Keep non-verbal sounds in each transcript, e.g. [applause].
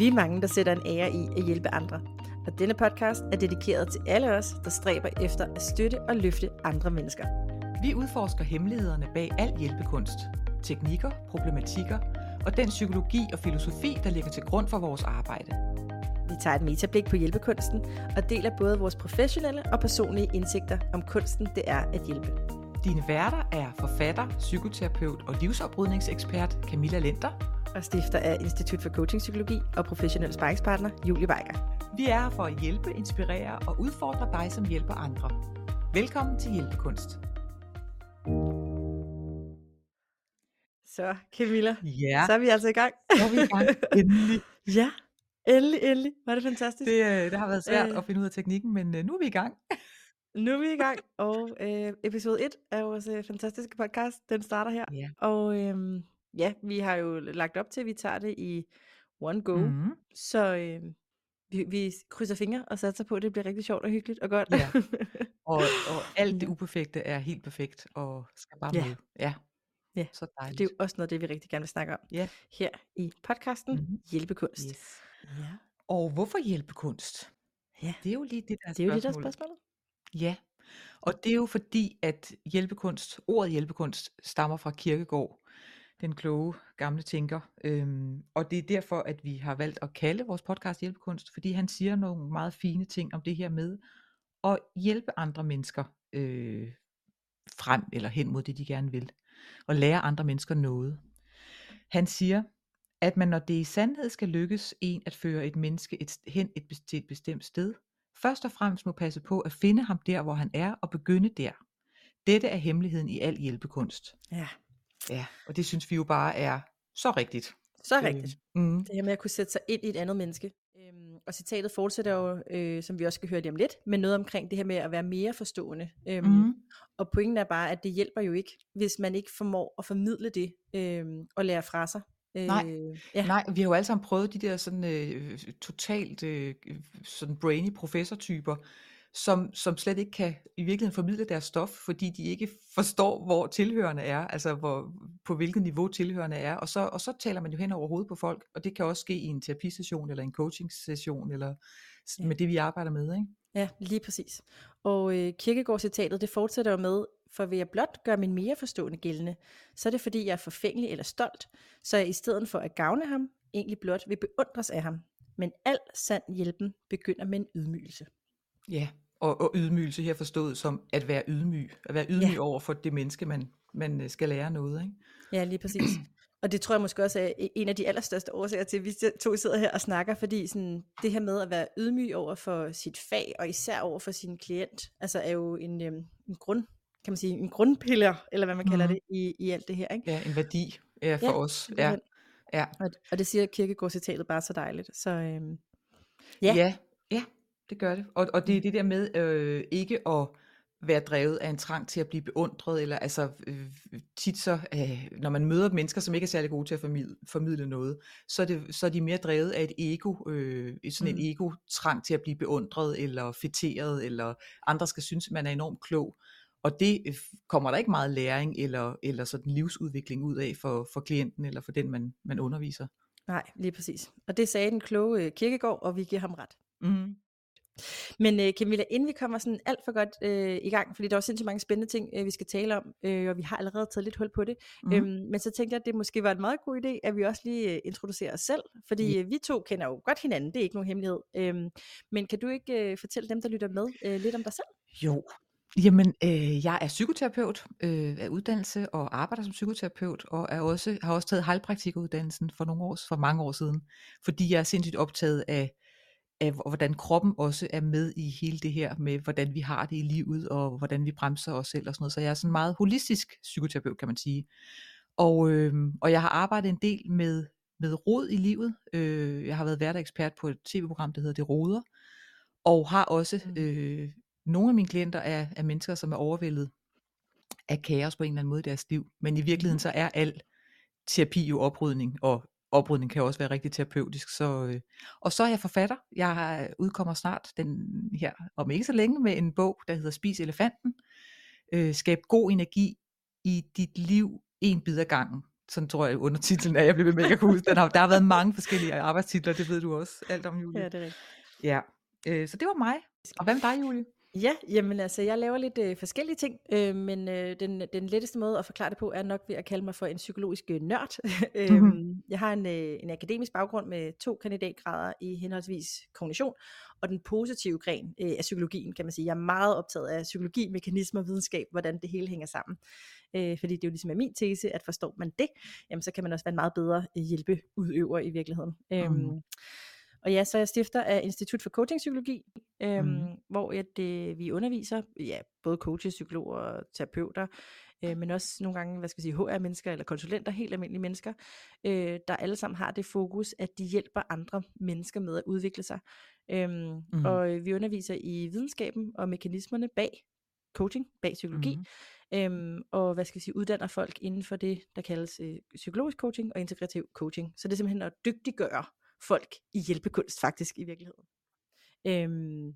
Vi er mange, der sætter en ære i at hjælpe andre. Og denne podcast er dedikeret til alle os, der stræber efter at støtte og løfte andre mennesker. Vi udforsker hemmelighederne bag al hjælpekunst, teknikker, problematikker og den psykologi og filosofi, der ligger til grund for vores arbejde. Vi tager et metablik på hjælpekunsten og deler både vores professionelle og personlige indsigter om kunsten, det er at hjælpe. Dine værter er forfatter, psykoterapeut og livsoprydningsekspert Camilla Lenter. Og stifter af Institut for Coaching Psykologi og professionel sparringspartner Julie Weiger. Vi er her for at hjælpe, inspirere og udfordre dig, som hjælper andre. Velkommen til Hjælpekunst. Så Camilla, Ja, så er vi altså i gang. så er vi i gang. Endelig. [laughs] ja, endelig, endelig. Var det fantastisk. Det, øh, det har været svært Øh. at finde ud af teknikken, men øh, nu er vi i gang. [laughs] Nu er vi i gang, og øh, episode 1 af vores øh, fantastiske podcast, den starter her. Ja. Og øhm, ja, vi har jo lagt op til, at vi tager det i one go. Mm. Mm. Så øh, vi, vi krydser fingre og satser på, at det bliver rigtig sjovt og hyggeligt og godt. Ja. [laughs] Og, og alt det uperfekte er helt perfekt og skal bare Ja. med. Ja, Ja, så dejligt. det er jo også noget det, vi rigtig gerne vil snakke om Ja. her i podcasten Mhm. Hjælpekunst. Yes. Ja. Og hvorfor hjælpekunst? Ja. Det er jo lige det, der er Det er jo det, der er spørgsmålet. Ja, og det er jo fordi, at hjælpekunst, ordet hjælpekunst, stammer fra Kirkegård, den kloge gamle tænker. Øhm, og det er derfor, at vi har valgt at kalde vores podcast Hjælpekunst, fordi han siger nogle meget fine ting om det her med at hjælpe andre mennesker øh, frem eller hen mod det, de gerne vil. Og lære andre mennesker noget. Han siger, at man når det i sandhed skal lykkes en at føre et menneske et, hen et, til et bestemt sted, først og fremmest må passe på at finde ham der, hvor han er, og begynde der. Dette er hemmeligheden i al hjælpekunst. Ja, Ja, og det synes vi jo bare er så rigtigt. så er rigtigt. Øh, mm, Det her med at kunne sætte sig ind i et andet menneske. Øhm, og citatet fortsætter jo, øh, som vi også skal høre lige om lidt, med noget omkring det her med at være mere forstående. Øhm, mm, Og pointen er bare, at det hjælper jo ikke, hvis man ikke formår at formidle det øhm, og lære fra sig. Øh, Nej. ja. Nej, vi har jo alle sammen prøvet de der sådan øh, totalt øh, sådan brainy professortyper, som, som slet ikke kan i virkeligheden formidle deres stof, fordi de ikke forstår, hvor tilhørende er, altså hvor, på hvilket niveau tilhørende er, og så, og så taler man jo hen over hovedet på folk, og det kan også ske i en terapisession, eller en coaching-session, eller Ja. med det, vi arbejder med, ikke? Ja, lige præcis. Og øh, Kirkegaard-citatet, det fortsætter jo med, for vil jeg blot gøre min mere forstående gældende, så er det fordi, jeg er forfængelig eller stolt, så jeg i stedet for at gavne ham, egentlig blot vil beundres af ham. Men al sand hjælpen begynder med en ydmygelse. Ja, og, og ydmygelse her forstået som at være ydmyg, at være ydmyg Ja. over for det menneske, man, man øh, skal lære noget, ikke? Ja, lige præcis. Og det tror jeg måske også er en af de allerstørste årsager til, at vi to sidder her og snakker, fordi sådan, det her med at være ydmyg over for sit fag, og især over for sin klient, altså er jo en, øhm, en grund, kan man sige, en grundpiller, eller hvad man kalder Mhm. det, i, i alt det her, ikke? Ja, en værdi ja, for Ja, os. Ja, ja. Og, og det siger Kirkegaard-citatet bare så dejligt. Så øhm, Ja. Ja. ja, det gør det. Og, og det er det der med øh, ikke at være drevet af en trang til at blive beundret, eller altså øh, tit så, øh, når man møder mennesker, som ikke er særlig gode til at formidle, formidle noget, så er, det, så er de mere drevet af et ego, øh, sådan Mm. en ego-trang til at blive beundret, eller fætteret, eller andre skal synes, at man er enormt klog. Og det øh, kommer der ikke meget læring, eller, eller sådan livsudvikling ud af for, for klienten, eller for den, man, man underviser. nej, lige præcis. Og det sagde den kloge øh, Kirkegaard, og vi giver ham ret. Mm. Men øh, Camilla, inden vi kommer sådan alt for godt øh, i gang, fordi der er sindssygt mange spændende ting, øh, vi skal tale om, øh, og vi har allerede taget lidt hul på det, Mm. mm. øhm, men så tænkte jeg, at det måske var en meget god idé, at vi også lige øh, introducerer os selv, fordi Ja. øh, vi to kender jo godt hinanden, det er ikke nogen hemmelighed. Øhm, men kan du ikke øh, fortælle dem, der lytter med, øh, lidt om dig selv? Jo. Jamen, øh, jeg er psykoterapeut øh, af uddannelse og arbejder som psykoterapeut, og er også, har også taget heilpraktikeruddannelsen for nogle år, for mange år siden, fordi jeg er sindssygt optaget af, af, hvordan kroppen også er med i hele det her med, hvordan vi har det i livet, og hvordan vi bremser os selv og sådan noget. Så jeg er sådan meget holistisk psykoterapeut, kan man sige. Og, øh, og jeg har arbejdet en del med, med rod i livet. Øh, jeg har været hverdagsekspert på et tv-program, der hedder Det Roder, og har også Mm. øh, nogle af mine klienter er, er mennesker, som er overvældet af kaos på en eller anden måde i deres liv. Men i virkeligheden så er al terapi jo oprydning, og oprydning kan også være rigtig terapeutisk. Så, øh, og så er jeg forfatter. Jeg har- udkommer snart den her, om ikke så længe, med en bog, der hedder Spis elefanten. Øh, skab god energi i dit liv en bid ad gangen. sådan tror jeg undertitlen er, jeg bliver ved med, jeg kan huske. Den har, der har været mange forskellige arbejdstitler, det ved du også alt om, Julie. Ja, det er rigtigt. Ja, øh, så det var mig. Og hvad med dig, Julie? Ja, jamen altså, jeg laver lidt øh, forskellige ting, øh, men øh, den, den letteste måde at forklare det på, er nok ved at kalde mig for en psykologisk øh, nørd. [laughs] øhm, Mhm. jeg har en, øh, en akademisk baggrund med to kandidatgrader i henholdsvis kognition, og den positive gren øh, af psykologien, kan man sige. Jeg er meget optaget af psykologi, mekanismer, videnskab, hvordan det hele hænger sammen. Øh, fordi det jo ligesom er min tese, at forstår man det, jamen så kan man også være en meget bedre øh, hjælpeudøver i virkeligheden. Øhm, Mhm. Og ja, så er jeg stifter af Institut for Coaching Psykologi, øhm, Mhm. hvor at, øh, vi underviser, ja, både coaches, psykologer og terapeuter, øh, men også nogle gange, hvad skal jeg sige, HR-mennesker eller konsulenter, helt almindelige mennesker, øh, der alle sammen har det fokus, at de hjælper andre mennesker med at udvikle sig. Øhm, Mhm. Og øh, vi underviser i videnskaben og mekanismerne bag coaching, bag psykologi, Mhm. øhm, og hvad skal jeg sige, uddanner folk inden for det, der kaldes øh, psykologisk coaching og integrativ coaching. Så det er simpelthen at dygtiggøre folk i hjælpekunst faktisk i virkeligheden. Øhm,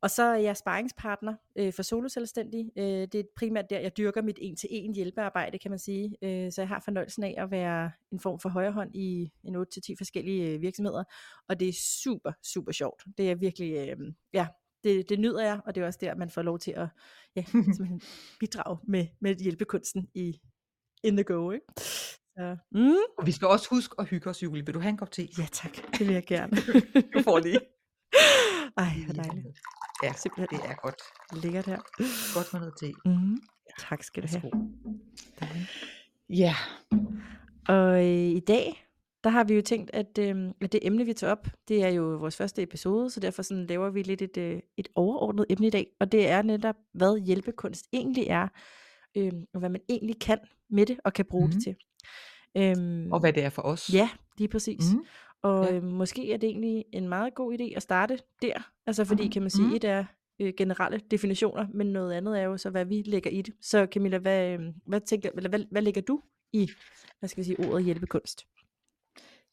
og så er jeg sparringspartner øh, for soloselvstændig. Øh, det er primært der, jeg dyrker mit en-til-en hjælpearbejde, kan man sige. Øh, så jeg har fornøjelsen af at være en form for højrehånd i en 8-10 forskellige øh, virksomheder. Og det er super, super sjovt. Det er virkelig, øh, ja, det, det nyder jeg, og det er også der, man får lov til at ja, [laughs] bidrage med, med hjælpekunsten i in the go. Ikke? Så, mm, Og vi skal også huske at hygge os, Julie. Vil du have en kop te? ja tak, det vil jeg gerne. [laughs] Du får lige. Ej, hvor dejligt. Ja, Simpelthen det er godt. lækkert her. Godt med noget te. Mm, tak skal du have. Ja. Og øh, i dag, der har vi jo tænkt, at, øh, at det emne, vi tager op, det er jo vores første episode, så derfor sådan laver vi lidt et, øh, et overordnet emne i dag, og det er netop, hvad hjælpekunst egentlig er, øh, og hvad man egentlig kan med det, og kan bruge mm. Det til. Øhm, Og hvad det er for os. Ja, lige præcis. Mhm. Og Ja. øh, måske er det egentlig en meget god idé at starte der, altså fordi kan man sige, Mhm. et er øh, generelle definitioner, men noget andet er jo så, hvad vi lægger i det. Så Camilla, hvad, øh, hvad, tænker, eller hvad, hvad lægger du i, hvad skal vi sige, ordet hjælpekunst?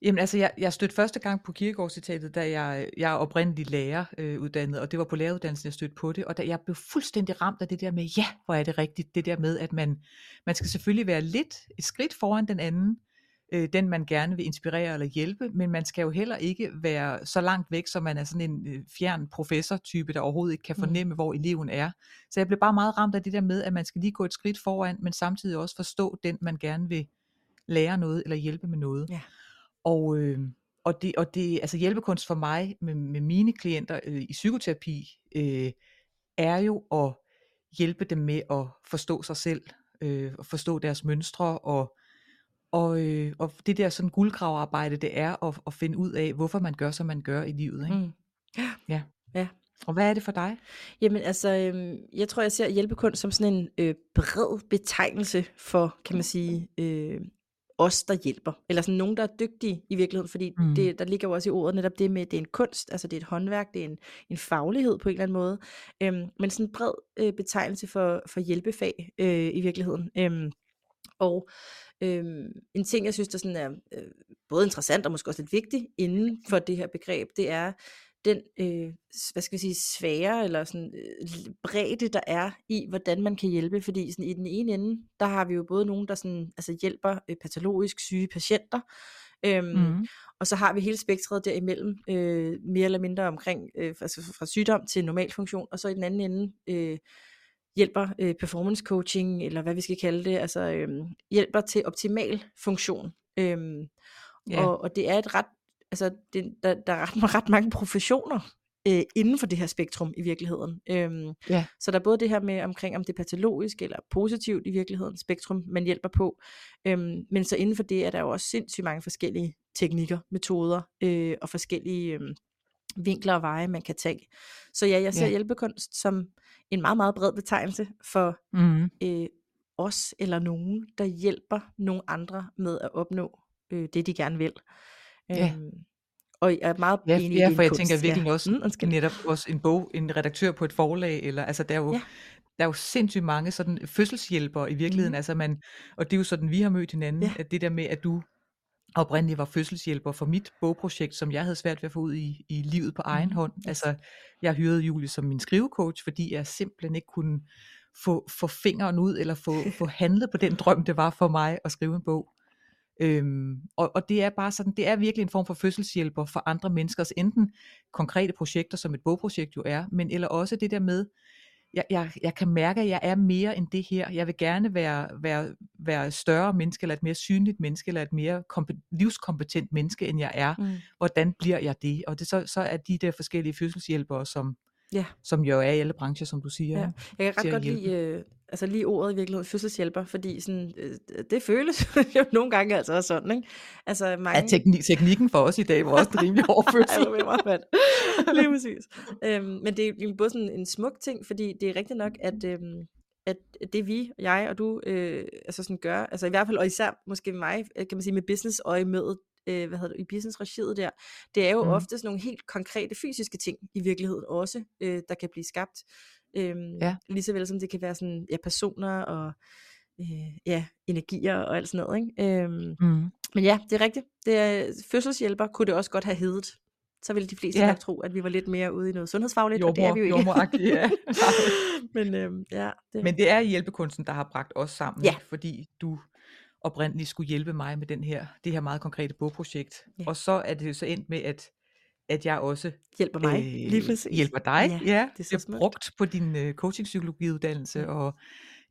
Jamen altså, jeg, jeg stødte første gang på kirkegårdscitatet, da jeg, jeg er oprindelig læreruddannet, øh, uddannet, og det var på læreruddannelsen, jeg stødte på det, og da jeg blev fuldstændig ramt af det der med, ja, hvor er det rigtigt, det der med, at man, man skal selvfølgelig være lidt et skridt foran den anden, øh, den man gerne vil inspirere eller hjælpe, men man skal jo heller ikke være så langt væk, så man er sådan en øh, fjern professor-type, der overhovedet ikke kan Mm. fornemme, hvor eleven er. Så jeg blev bare meget ramt af det der med, at man skal lige gå et skridt foran, men samtidig også forstå den, man gerne vil lære noget eller hjælpe med noget. Ja. Og, øh, og, det, og det, altså hjælpekunst for mig med, med mine klienter øh, i psykoterapi, øh, er jo at hjælpe dem med at forstå sig selv, øh, og forstå deres mønstre, og, og, øh, og det der sådan guldgraverarbejde, det er at, at finde ud af, hvorfor man gør, som man gør i livet. Ikke? Mm. Ja. Ja. Og hvad er det for dig? Jamen altså, øhm, jeg tror, jeg ser hjælpekunst som sådan en øh, bred betegnelse for, kan man sige, øh, os, der hjælper. Eller sådan nogen, der er dygtige i virkeligheden, fordi Mm. det, der ligger jo også i ordet netop det med, at det er en kunst, altså det er et håndværk, det er en, en faglighed på en eller anden måde. Øhm, men sådan en bred øh, betegnelse for, for hjælpefag øh, i virkeligheden. Øhm, og øhm, en ting, jeg synes, der sådan er øh, både interessant og måske også lidt vigtig inden for det her begreb, det er den, øh, hvad skal vi sige, svære eller sådan øh, bredde, der er i, hvordan man kan hjælpe. Fordi sådan, i den ene ende, der har vi jo både nogen, der sådan, altså hjælper øh, patologisk syge patienter, øhm, Mm. og så har vi hele spektret derimellem, øh, mere eller mindre omkring, øh, altså fra sygdom til normal funktion, og så i den anden ende øh, hjælper øh, performance coaching, eller hvad vi skal kalde det, altså øh, hjælper til optimal funktion. Øhm, Ja. og, og det er et ret, altså det, der, der er ret, [laughs] ret mange professioner øh, inden for det her spektrum i virkeligheden. Øhm, Ja. Så der er både det her med omkring, om det er patologisk eller positivt i virkeligheden, spektrum, man hjælper på. Øhm, men så inden for det er der jo også sindssygt mange forskellige teknikker, metoder øh, og forskellige øh, vinkler og veje, man kan tage. Så ja, jeg ser Ja. hjælpekunst som en meget, meget bred betegnelse for Mm. øh, os eller nogen, der hjælper nogle andre med at opnå øh, det, de gerne vil. Ja. Øhm, og jeg er meget Ja, enig i, ja, for jeg kunst. tænker virkelig også Mm, undskyld. netop også en bog, en redaktør på et forlag, eller altså der er jo, Ja. der er jo sindssygt mange sådan fødselshjælpere i virkeligheden, Mhm. altså man, og det er jo sådan, vi har mødt hinanden, Ja. at det der med, at du oprindeligt var fødselshjælper for mit bogprojekt, som jeg havde svært ved at få ud i, i livet på egen Mhm, hånd. Altså, jeg hyrede Julie som min skrivecoach, fordi jeg simpelthen ikke kunne få, få fingeren ud, eller få, få handlet på den drøm, det var for mig at skrive en bog. Øhm, og, og det er bare sådan, det er virkelig en form for fødselshjælper for andre menneskers enten konkrete projekter, som et bogprojekt jo er, men eller også det der med, jeg, jeg, jeg kan mærke, at jeg er mere end det her. Jeg vil gerne være, være, være større menneske, eller et mere synligt menneske, eller et mere kompe, livskompetent menneske, end jeg er. Mm. Hvordan bliver jeg det? Og det så, så er de der forskellige fødselshjælpere, som, ja. som jo er i alle brancher, som du siger. Ja. Jeg kan ret godt lide, øh, altså lige ordet i virkeligheden, fødselshjælper, fordi sådan, øh, det føles [laughs] jo nogle gange altså også sådan, ikke? Altså mange... Ja, teknik, teknikken for os i dag var også rimelig hård [laughs] fødsel. ja, lige præcis. Øhm, men det er både sådan en smuk ting, fordi det er rigtigt nok, at, øhm, at det vi, jeg og du, øh, altså sådan gør, altså i hvert fald, og især måske mig, kan man sige med business øje med, øh, hvad hedder det, i business-regiet der, det er jo mm. ofte sådan nogle helt konkrete fysiske ting i virkeligheden også, øh, der kan blive skabt. Øhm, ja. Lige så vel som det kan være sådan, ja, personer og øh, ja, energier og alt sådan noget. Ikke? Øhm, mm. Men ja, det er rigtigt. Det er, fødselshjælper kunne det også godt have heddet. Så ville de fleste ja. nok tro, at vi var lidt mere ude i noget sundhedsfagligt, jordmor, og det er vi jo ikke. ja. [laughs] Men, øhm, ja, det... Men det er hjælpekunsten, der har bragt os sammen, ja. fordi du oprindeligt skulle hjælpe mig med den her, det her meget konkrete bogprojekt. Ja. Og så er det jo så endt med, at at jeg også hjælper mig øh, lige præcis. hjælper dig. Ja, ja det er så smukt. brugt på din øh, coaching-psykologiuddannelse, ja. og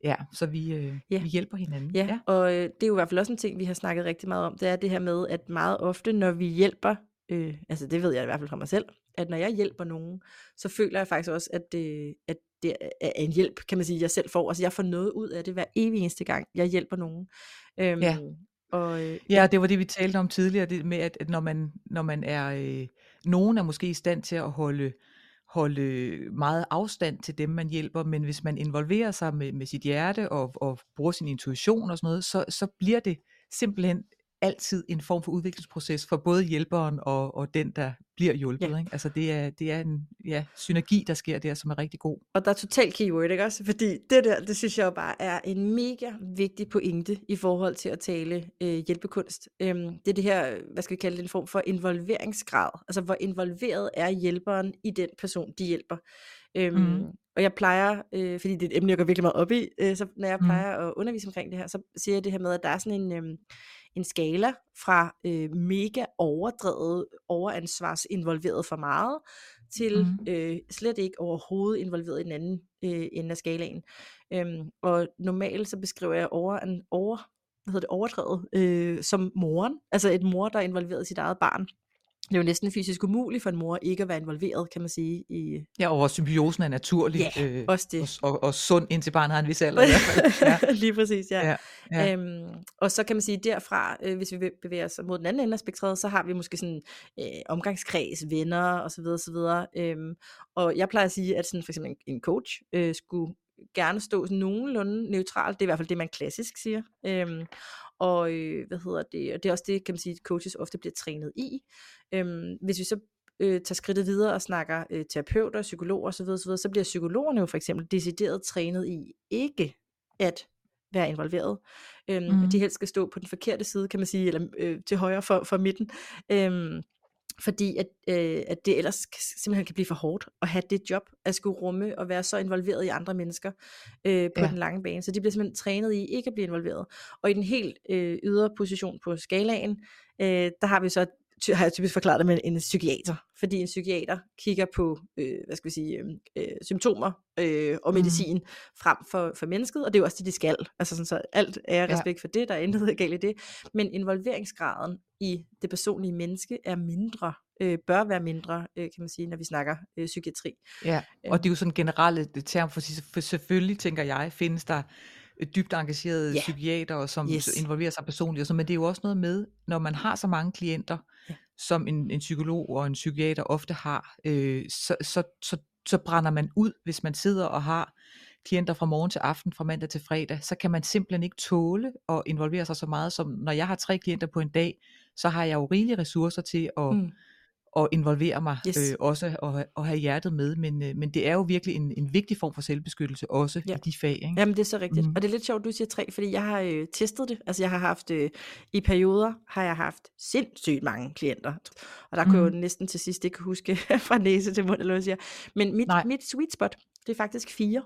ja, så vi, øh, ja. vi hjælper hinanden. Ja, ja. og øh, det er jo i hvert fald også en ting, vi har snakket rigtig meget om, det er det her med, at meget ofte, når vi hjælper, øh, altså det ved jeg i hvert fald fra mig selv, at når jeg hjælper nogen, så føler jeg faktisk også, at, øh, at det er en hjælp, kan man sige, jeg selv får. Altså jeg får noget ud af det hver evig eneste gang, jeg hjælper nogen. Øhm, ja. Og, øh, ja, det var det, vi talte om tidligere, det med, at, at når, man, når man er... Øh, nogen er måske i stand til at holde, holde meget afstand til dem, man hjælper, men hvis man involverer sig med, med sit hjerte og, og bruger sin intuition og sådan noget, så, så bliver det simpelthen altid en form for udviklingsproces for både hjælperen og, og den, der bliver hjulpet. Ja. Ikke? Altså det er, det er en ja, synergi, der sker der, som er rigtig god. Og der er totalt keyword, ikke også? Fordi det der, det synes jeg jo bare er en mega vigtig pointe i forhold til at tale øh, hjælpekunst. Øhm, det er det her, hvad skal vi kalde det, en form for involveringsgrad. Altså hvor involveret er hjælperen i den person, de hjælper. Øhm, mm. Og jeg plejer, øh, fordi det er et emne, jeg går virkelig meget op i, øh, så når jeg mm. plejer mm. at undervise omkring det her, så siger jeg det her med, at der er sådan en... Øh, en skala fra øh, mega overdrevet, overansvarsinvolveret for meget, til mm. øh, slet ikke overhovedet involveret i den anden øh, ende af skalaen. Øhm, og normalt så beskriver jeg over, en, over hvad hedder det, overdrevet øh, som moren, altså et mor, der er involveret i sit eget barn det er jo næsten fysisk umuligt for en mor ikke at være involveret, kan man sige. I... Ja, og symbiosen er naturlig. Ja, øh, også det. Og, og, og sund indtil barnet har en vis alder i hvert fald. [laughs] Ja. Lige præcis, ja. ja, ja. Øhm, og så kan man sige, derfra, øh, hvis vi bevæger os mod den anden ende af spektret, så har vi måske sådan øh, omgangskreds, venner osv. osv. Øhm, og jeg plejer at sige, at sådan for eksempel en, en coach øh, skulle gerne stå sådan nogenlunde neutralt. Det er i hvert fald det, man klassisk siger. Øhm, og øh, hvad hedder det, og det er også det, kan man sige, coaches ofte bliver trænet i. Øhm, hvis vi så øh, tager skridtet videre og snakker øh, terapeuter, psykologer osv., osv., så bliver psykologerne jo for eksempel decideret trænet i ikke at være involveret. Øhm, mm. De helst skal stå på den forkerte side, kan man sige, eller øh, til højre for, for midten. Øhm, fordi at, øh, at det ellers simpelthen kan blive for hårdt at have det job, at skulle rumme og være så involveret i andre mennesker øh, på ja. den lange bane. Så de bliver simpelthen trænet i ikke at blive involveret. Og i den helt øh, ydre position på skalaen, øh, der har vi så har jeg typisk forklaret det med en psykiater, fordi en psykiater kigger på, øh, hvad skal vi sige, øhm, øh, symptomer øh, og medicin mm. frem for, for mennesket, og det er jo også det, de skal. Altså sådan, så alt er respekt ja. for det, der er intet [laughs] galt i det, men involveringsgraden i det personlige menneske er mindre, øh, bør være mindre, øh, kan man sige, når vi snakker øh, psykiatri. Ja, og det er jo sådan generelle term, for, for selvfølgelig tænker jeg, findes der dybt engagerede yeah. psykiater, som yes. involverer sig personligt, og så, men det er jo også noget med, når man har så mange klienter som en, en psykolog og en psykiater ofte har, øh, så, så, så, så brænder man ud, hvis man sidder og har klienter fra morgen til aften, fra mandag til fredag, så kan man simpelthen ikke tåle at involvere sig så meget, som når jeg har tre klienter på en dag, så har jeg jo rigelige ressourcer til at, mm at involvere mig yes. øh, også og, og have hjertet med, men, øh, men det er jo virkelig en, en vigtig form for selvbeskyttelse også ja. i de fag. Ikke? Jamen det er så rigtigt, mm. og det er lidt sjovt, du siger tre, fordi jeg har øh, testet det, altså jeg har haft, øh, i perioder har jeg haft sindssygt mange klienter, og der mm. kunne jeg jo mm. næsten til sidst ikke huske [laughs] fra næse til mund, eller hvad jeg siger, men mit, mit sweet spot, det er faktisk fire.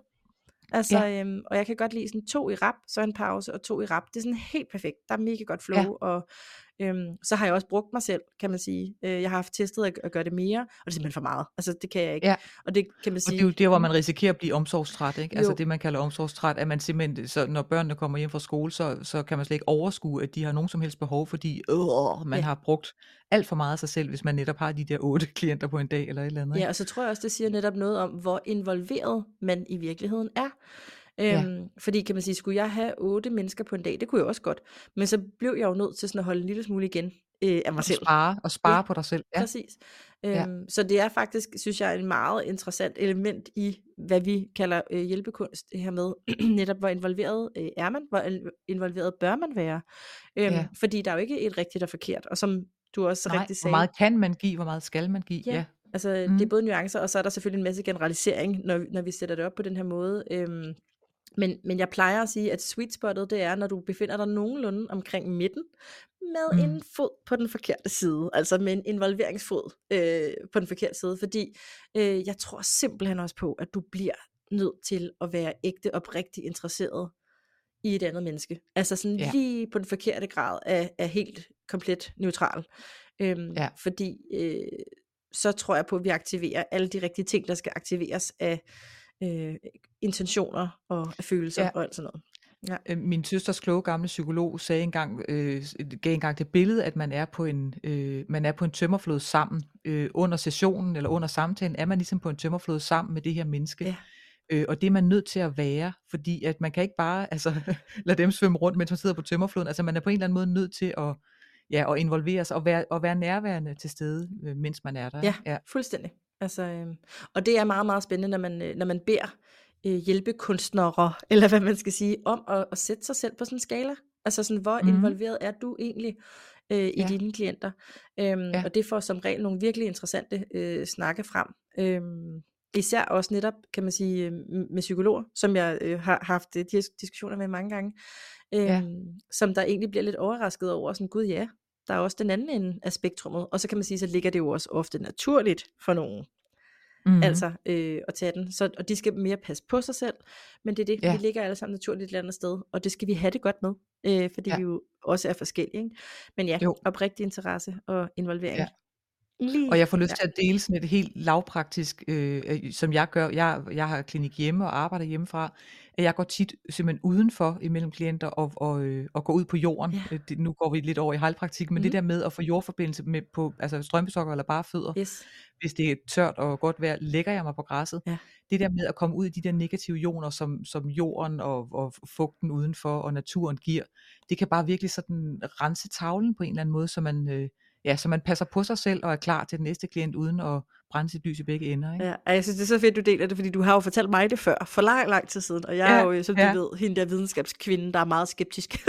Altså, Ja. øhm, og jeg kan godt lide sådan to i rap, så en pause og to i rap. Det er sådan helt perfekt. Der er mega godt flow, Ja. og øhm, så har jeg også brugt mig selv, kan man sige. Øh, jeg har haft testet at, at gøre det mere, og det er simpelthen for meget. Altså, det kan jeg ikke. Ja. Og det kan man Og sige. det er jo der, hvor man risikerer at blive omsorgstræt, ikke? Altså Jo. det, man kalder omsorgstræt, at man simpelthen, så når børnene kommer hjem fra skole, så, så kan man slet ikke overskue, at de har nogen som helst behov, fordi øh, man Ja. har brugt alt for meget af sig selv, hvis man netop har de der otte [laughs] klienter på en dag, eller et eller andet. Ja, Ikke? og så tror jeg også, det siger netop noget om, hvor involveret man i virkeligheden er. Ja. Øhm, fordi kan man sige, skulle jeg have otte mennesker på en dag, det kunne jeg også godt. Men så blev jeg jo nødt til sådan at holde en lille smule igen øh, af mig Og selv. spare, og spare Ja, på dig selv. Ja. Præcis. Ja. Øhm, så det er faktisk, synes jeg, en meget interessant element i, hvad vi kalder øh, hjælpekunst, det her med [clears throat] netop, hvor involveret øh, er man, hvor in- involveret bør man være. Øhm, Ja. Fordi der er jo ikke et rigtigt og forkert, og som du også Nej, rigtig hvor sagde, meget kan man give, hvor meget skal man give? Ja, Ja. altså det er Mm. både nuancer, og så er der selvfølgelig en masse generalisering, når, når vi sætter det op på den her måde. Øhm, men, men jeg plejer at sige, at sweet spottet, det er, når du befinder dig nogenlunde omkring midten, med Mm. en fod på den forkerte side, altså med en involveringsfod øh, på den forkerte side, fordi øh, jeg tror simpelthen også på, at du bliver nødt til at være ægte oprigtig interesseret i et andet menneske. Altså sådan Ja. lige på den forkerte grad af, af helt komplet neutral. Øhm, Ja. Fordi øh, så tror jeg på, at vi aktiverer alle de rigtige ting, der skal aktiveres af øh, intentioner og følelser Ja. og alt sådan noget. Øh, Min søsters kloge gamle psykolog sagde engang, øh, gav engang det billede, at man er på en, øh, man er på en tømmerflod sammen. Øh, under sessionen eller under samtalen er man ligesom på en tømmerflod sammen med det her menneske. Ja. Øh, og det er man nødt til at være, fordi at man kan ikke bare [laughs] altså, lade dem svømme rundt, mens man sidder på tømmerfloden. Altså man er på en eller anden måde nødt til at, ja, at involvere sig og være, og være nærværende til stede, øh, mens man er der. Ja, ja. fuldstændig. Altså, øh, og det er meget, meget spændende, når man, øh, når man beder øh, hjælpekunstnere, [laughs] eller hvad man skal sige, om at, at sætte sig selv på sådan en skala. Altså sådan, hvor Mhm. involveret er du egentlig øh, i Ja. dine klienter? Øhm, Ja. Og det får som regel nogle virkelig interessante øh, snakke frem. Øhm, især også netop, kan man sige, øh, med psykologer, som jeg øh, har haft øh, de her diskussioner med mange gange, øhm, Ja. som der egentlig bliver lidt overrasket over, sådan, gud ja, der er også den anden ende af spektrummet. Og så kan man sige, så ligger det jo også ofte naturligt for nogen, Mm-hmm. altså øh, at tage den. Så, og de skal mere passe på sig selv, men det er det, Ja. vi ligger alle sammen naturligt et eller andet sted, og det skal vi have det godt med, øh, fordi Ja. vi jo også er forskellige. Ikke? Men ja, Jo. oprigtig interesse og involvering. Ja. Lige. Og jeg får lyst Ja. til at dele sådan et helt lavpraktisk, øh, øh, som jeg gør. Jeg, jeg har klinik hjemme og arbejder hjemmefra. At jeg går tit simpelthen udenfor imellem klienter og, og, øh, og går ud på jorden. Ja. Øh, Det, nu går vi lidt over i heilpraktik, men Mhm. det der med at få jordforbindelse med på altså strømpesokker eller bare fødder, Yes. hvis det er tørt og godt vejr, lægger jeg mig på græsset. Ja. Det der med at komme ud i de der negative ioner, som, som jorden og, og fugten udenfor og naturen giver, det kan bare virkelig sådan rense tavlen på en eller anden måde, så man, øh, ja, så man passer på sig selv og er klar til den næste klient uden at brænde sit lys i begge ender. Ikke? Ja, jeg synes, det er så fedt, du deler det, fordi du har jo fortalt mig det før, for lang, lang tid siden, og jeg er Ja, jo, øh, som ja. du ved, hende der videnskabskvinde, der er meget skeptisk. [laughs]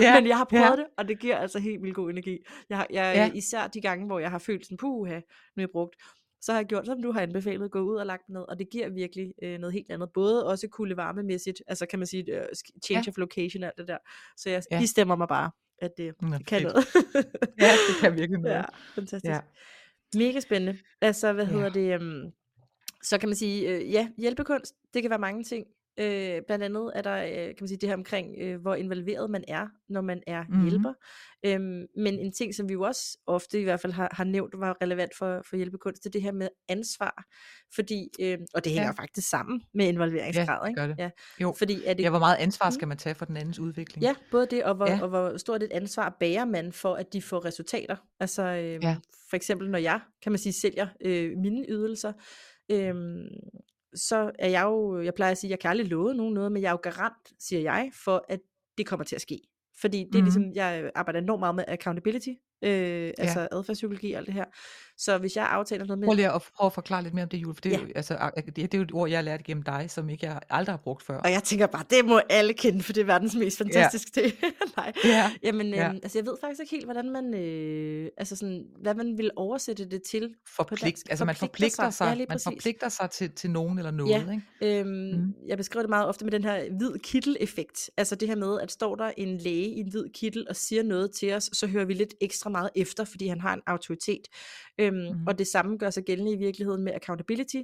Ja, Men jeg har prøvet ja. det, og det giver altså helt vildt god energi. Jeg, jeg, Ja. Især de gange, hvor jeg har følt sådan, puha, nu er jeg brugt, så har jeg gjort, som du har anbefalet, gå ud og lagt ned, og det giver virkelig øh, noget helt andet. Både også kulde varmemæssigt, altså kan man sige, øh, change Ja. of location og alt det der. Så jeg, Ja. I stemmer mig bare, at det, Nå, det kan fedt. noget. Ja, det kan virkelig [laughs] noget. Ja, fantastisk. Ja. Mega spændende. Altså, hvad Ja. hedder det? Um, så kan man sige, øh, ja, hjælpekunst, det kan være mange ting. Øh, blandt andet er der, øh, kan man sige, det her omkring, øh, hvor involveret man er, når man er Mhm. hjælper. Øhm, men en ting, som vi jo også ofte i hvert fald har, har nævnt, var relevant for, for hjælpekunst, det er det her med ansvar. Fordi, øh, og det hænger Ja. faktisk sammen med involveringsgrad, Ja, det ikke? gør det. Ja. Jo. Fordi er det Ja, hvor meget ansvar Mm. skal man tage for den andens udvikling? Ja, både det, og hvor, ja. og hvor stort et ansvar bærer man for, at de får resultater. Altså øh, Ja. for eksempel, når jeg, kan man sige, sælger øh, mine ydelser, øh, så er jeg jo, jeg plejer at sige, jeg kan aldrig love nogen noget, men jeg er jo garant, siger jeg, for at det kommer til at ske. Fordi det er Mhm. ligesom, jeg arbejder enormt meget med accountability, øh, altså adfærdspsykologi og alt det her. Så hvis jeg aftaler noget med... Prøv lige at, prøve at forklare lidt mere om det, Jule, for det, er Ja. jo- altså, det, det er jo et ord, jeg har lært gennem dig, som ikke jeg aldrig har brugt før. Og jeg tænker bare, det må alle kende, for det er verdens mest fantastiske ting. [laughs] Nej. Ja, Jamen, øh, Ja. altså jeg ved faktisk ikke helt, hvordan man, øh, altså sådan, hvad man vil oversætte det til. Forpligt, altså man Forpligter sig. sig, Ja, man forpligter sig til, til nogen eller noget, Ja. ikke? Øhm, Mm. Jeg beskriver det meget ofte med den her hvid kittel-effekt. Altså det her med, at står der en læge i en hvid kittel og siger noget til os, så hører vi lidt ekstra ekstra meget efter, fordi han har en autoritet. Øhm, Mhm. Og det samme gør sig gældende i virkeligheden med accountability,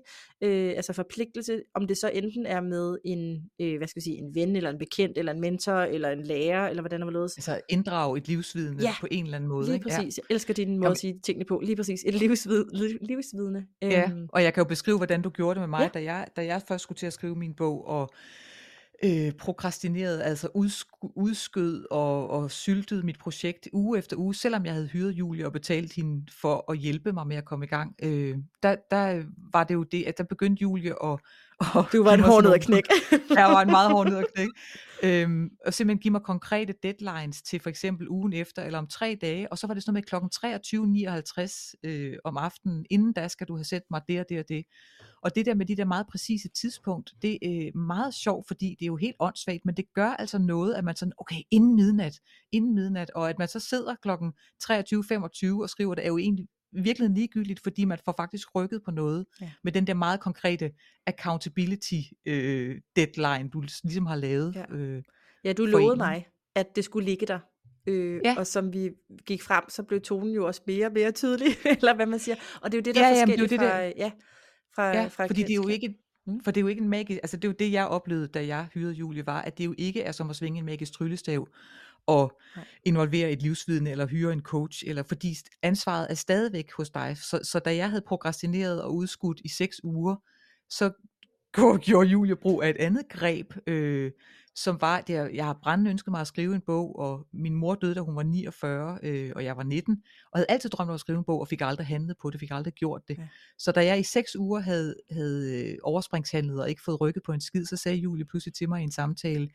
øh, altså forpligtelse, om det så enten er med en, øh, hvad skal vi sige, en ven, eller en bekendt, eller en mentor, eller en lærer, eller hvordan det var. Altså inddrage et livsvidende Ja, på en eller anden måde. Lige ikke? Ja. præcis. Jeg elsker din måde Jamen- at sige tingene på. Lige præcis. Et livsvid, liv, livsvidne. Ja, Øhm, og jeg kan jo beskrive, hvordan du gjorde det med mig, Ja. ja. da, jeg, da jeg først skulle til at skrive min bog, og øh, prokrastinerede, altså udsk- udskød og, og syltede mit projekt uge efter uge, selvom jeg havde hyret Julie og betalt hende for at hjælpe mig med at komme i gang. Øh, der, der var det jo det, at der begyndte Julie at at du var en hård nød at knække. jeg var en meget hård nød at knække. Øhm, og simpelthen give mig konkrete deadlines til for eksempel ugen efter, eller om tre dage, og så var det sådan noget med klokken 23.59 øh, om aftenen, inden da skal du have sendt mig det og det og det. Og det der med de der meget præcise tidspunkt, det er øh, meget sjovt, fordi det er jo helt åndssvagt, men det gør altså noget, at man sådan, okay, inden midnat, inden midnat, og at man så sidder klokken 23.25 og skriver, det er jo egentlig virkelig ligegyldigt, fordi man får faktisk rykket på noget, Ja. med den der meget konkrete accountability øh, deadline, du ligesom har lavet. Ja. Øh, Ja, du lovede en, mig, at det skulle ligge der. Øh, Ja. Og som vi gik frem, så blev tonen jo også mere og mere tydelig, [laughs] eller hvad man siger. Og det er jo det, der Ja, er jamen, det er forskelligt det fra, der- ja, fra, Ja, fra fordi det er jo ikke, Mm. for det er jo ikke en magisk, altså det er jo det, jeg oplevede, da jeg hyrede Julie, var, at det jo ikke er som at svinge en magisk tryllestav, Nej. involvere et livsvidende, eller hyre en coach, eller fordi ansvaret er stadigvæk hos dig. Så, så da jeg havde prokrastineret og udskudt i seks uger, så [laughs] gjorde- Julie brug af et andet greb, øh, som var, det, er- jeg har brændende ønsket mig at skrive en bog, og min mor døde, da hun var 49, øh, og jeg var 19, og havde altid drømt om at skrive en bog, og fik aldrig handlet på det, fik aldrig gjort det. Ja. Så da jeg i seks uger havde, havde øh, overspringshandlet og ikke fået rykket på en skid, så sagde Julie pludselig til mig i en samtale,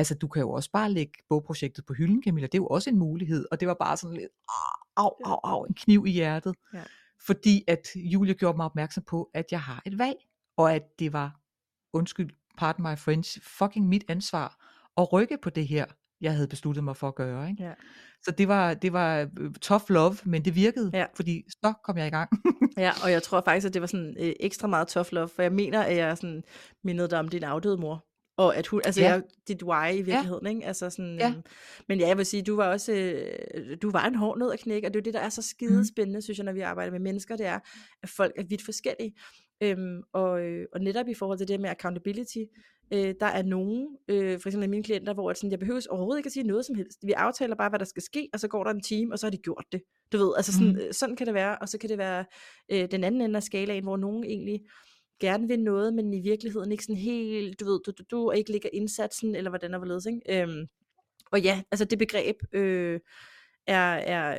altså du kan jo også bare lægge bogprojektet på hylden, Camilla, det er jo også en mulighed. Og det var bare sådan lidt, "Ah, au, au, au, en kniv i hjertet. Ja. Fordi at Julie gjorde mig opmærksom på, at jeg har et valg, og at det var, undskyld, pardon my French, fucking mit ansvar at rykke på det her, jeg havde besluttet mig for at gøre. Ikke? Ja. Så det var, det var øh, tough love, men det virkede, Ja. fordi så kom jeg i gang. Ja, og jeg [laughs] tror faktisk, at det var sådan øh, ekstra meget tough love, for jeg mener, at jeg sådan mindede dig om din afdøde mor. Og at hun, altså Ja. ja. jeg, dit why i virkeligheden, ikke? Altså sådan, Ja. øhm, men ja, jeg vil sige, du var også, øh, du var en hård nød at knække, og det er jo det, der er så skide Mhm. spændende, synes jeg, når vi arbejder med mennesker, det er, at folk er vidt forskellige. Øhm, og, øh, og netop i forhold til det med accountability, øh, der er nogen, øh, for eksempel mine klienter, hvor sådan, jeg behøver overhovedet ikke at sige noget som helst. Vi aftaler bare, hvad der skal ske, og så går der en time, og så har de gjort det. Du ved, altså sådan, mm. sådan kan det være, og så kan det være øh, den anden ende af skalaen, hvor nogen egentlig gerne vil noget, men i virkeligheden ikke sådan helt, du ved, du, du, du og ikke ligger indsatsen, eller hvordan der var ledes, ikke? Øhm, og ja, altså det begreb øh, er, er øh,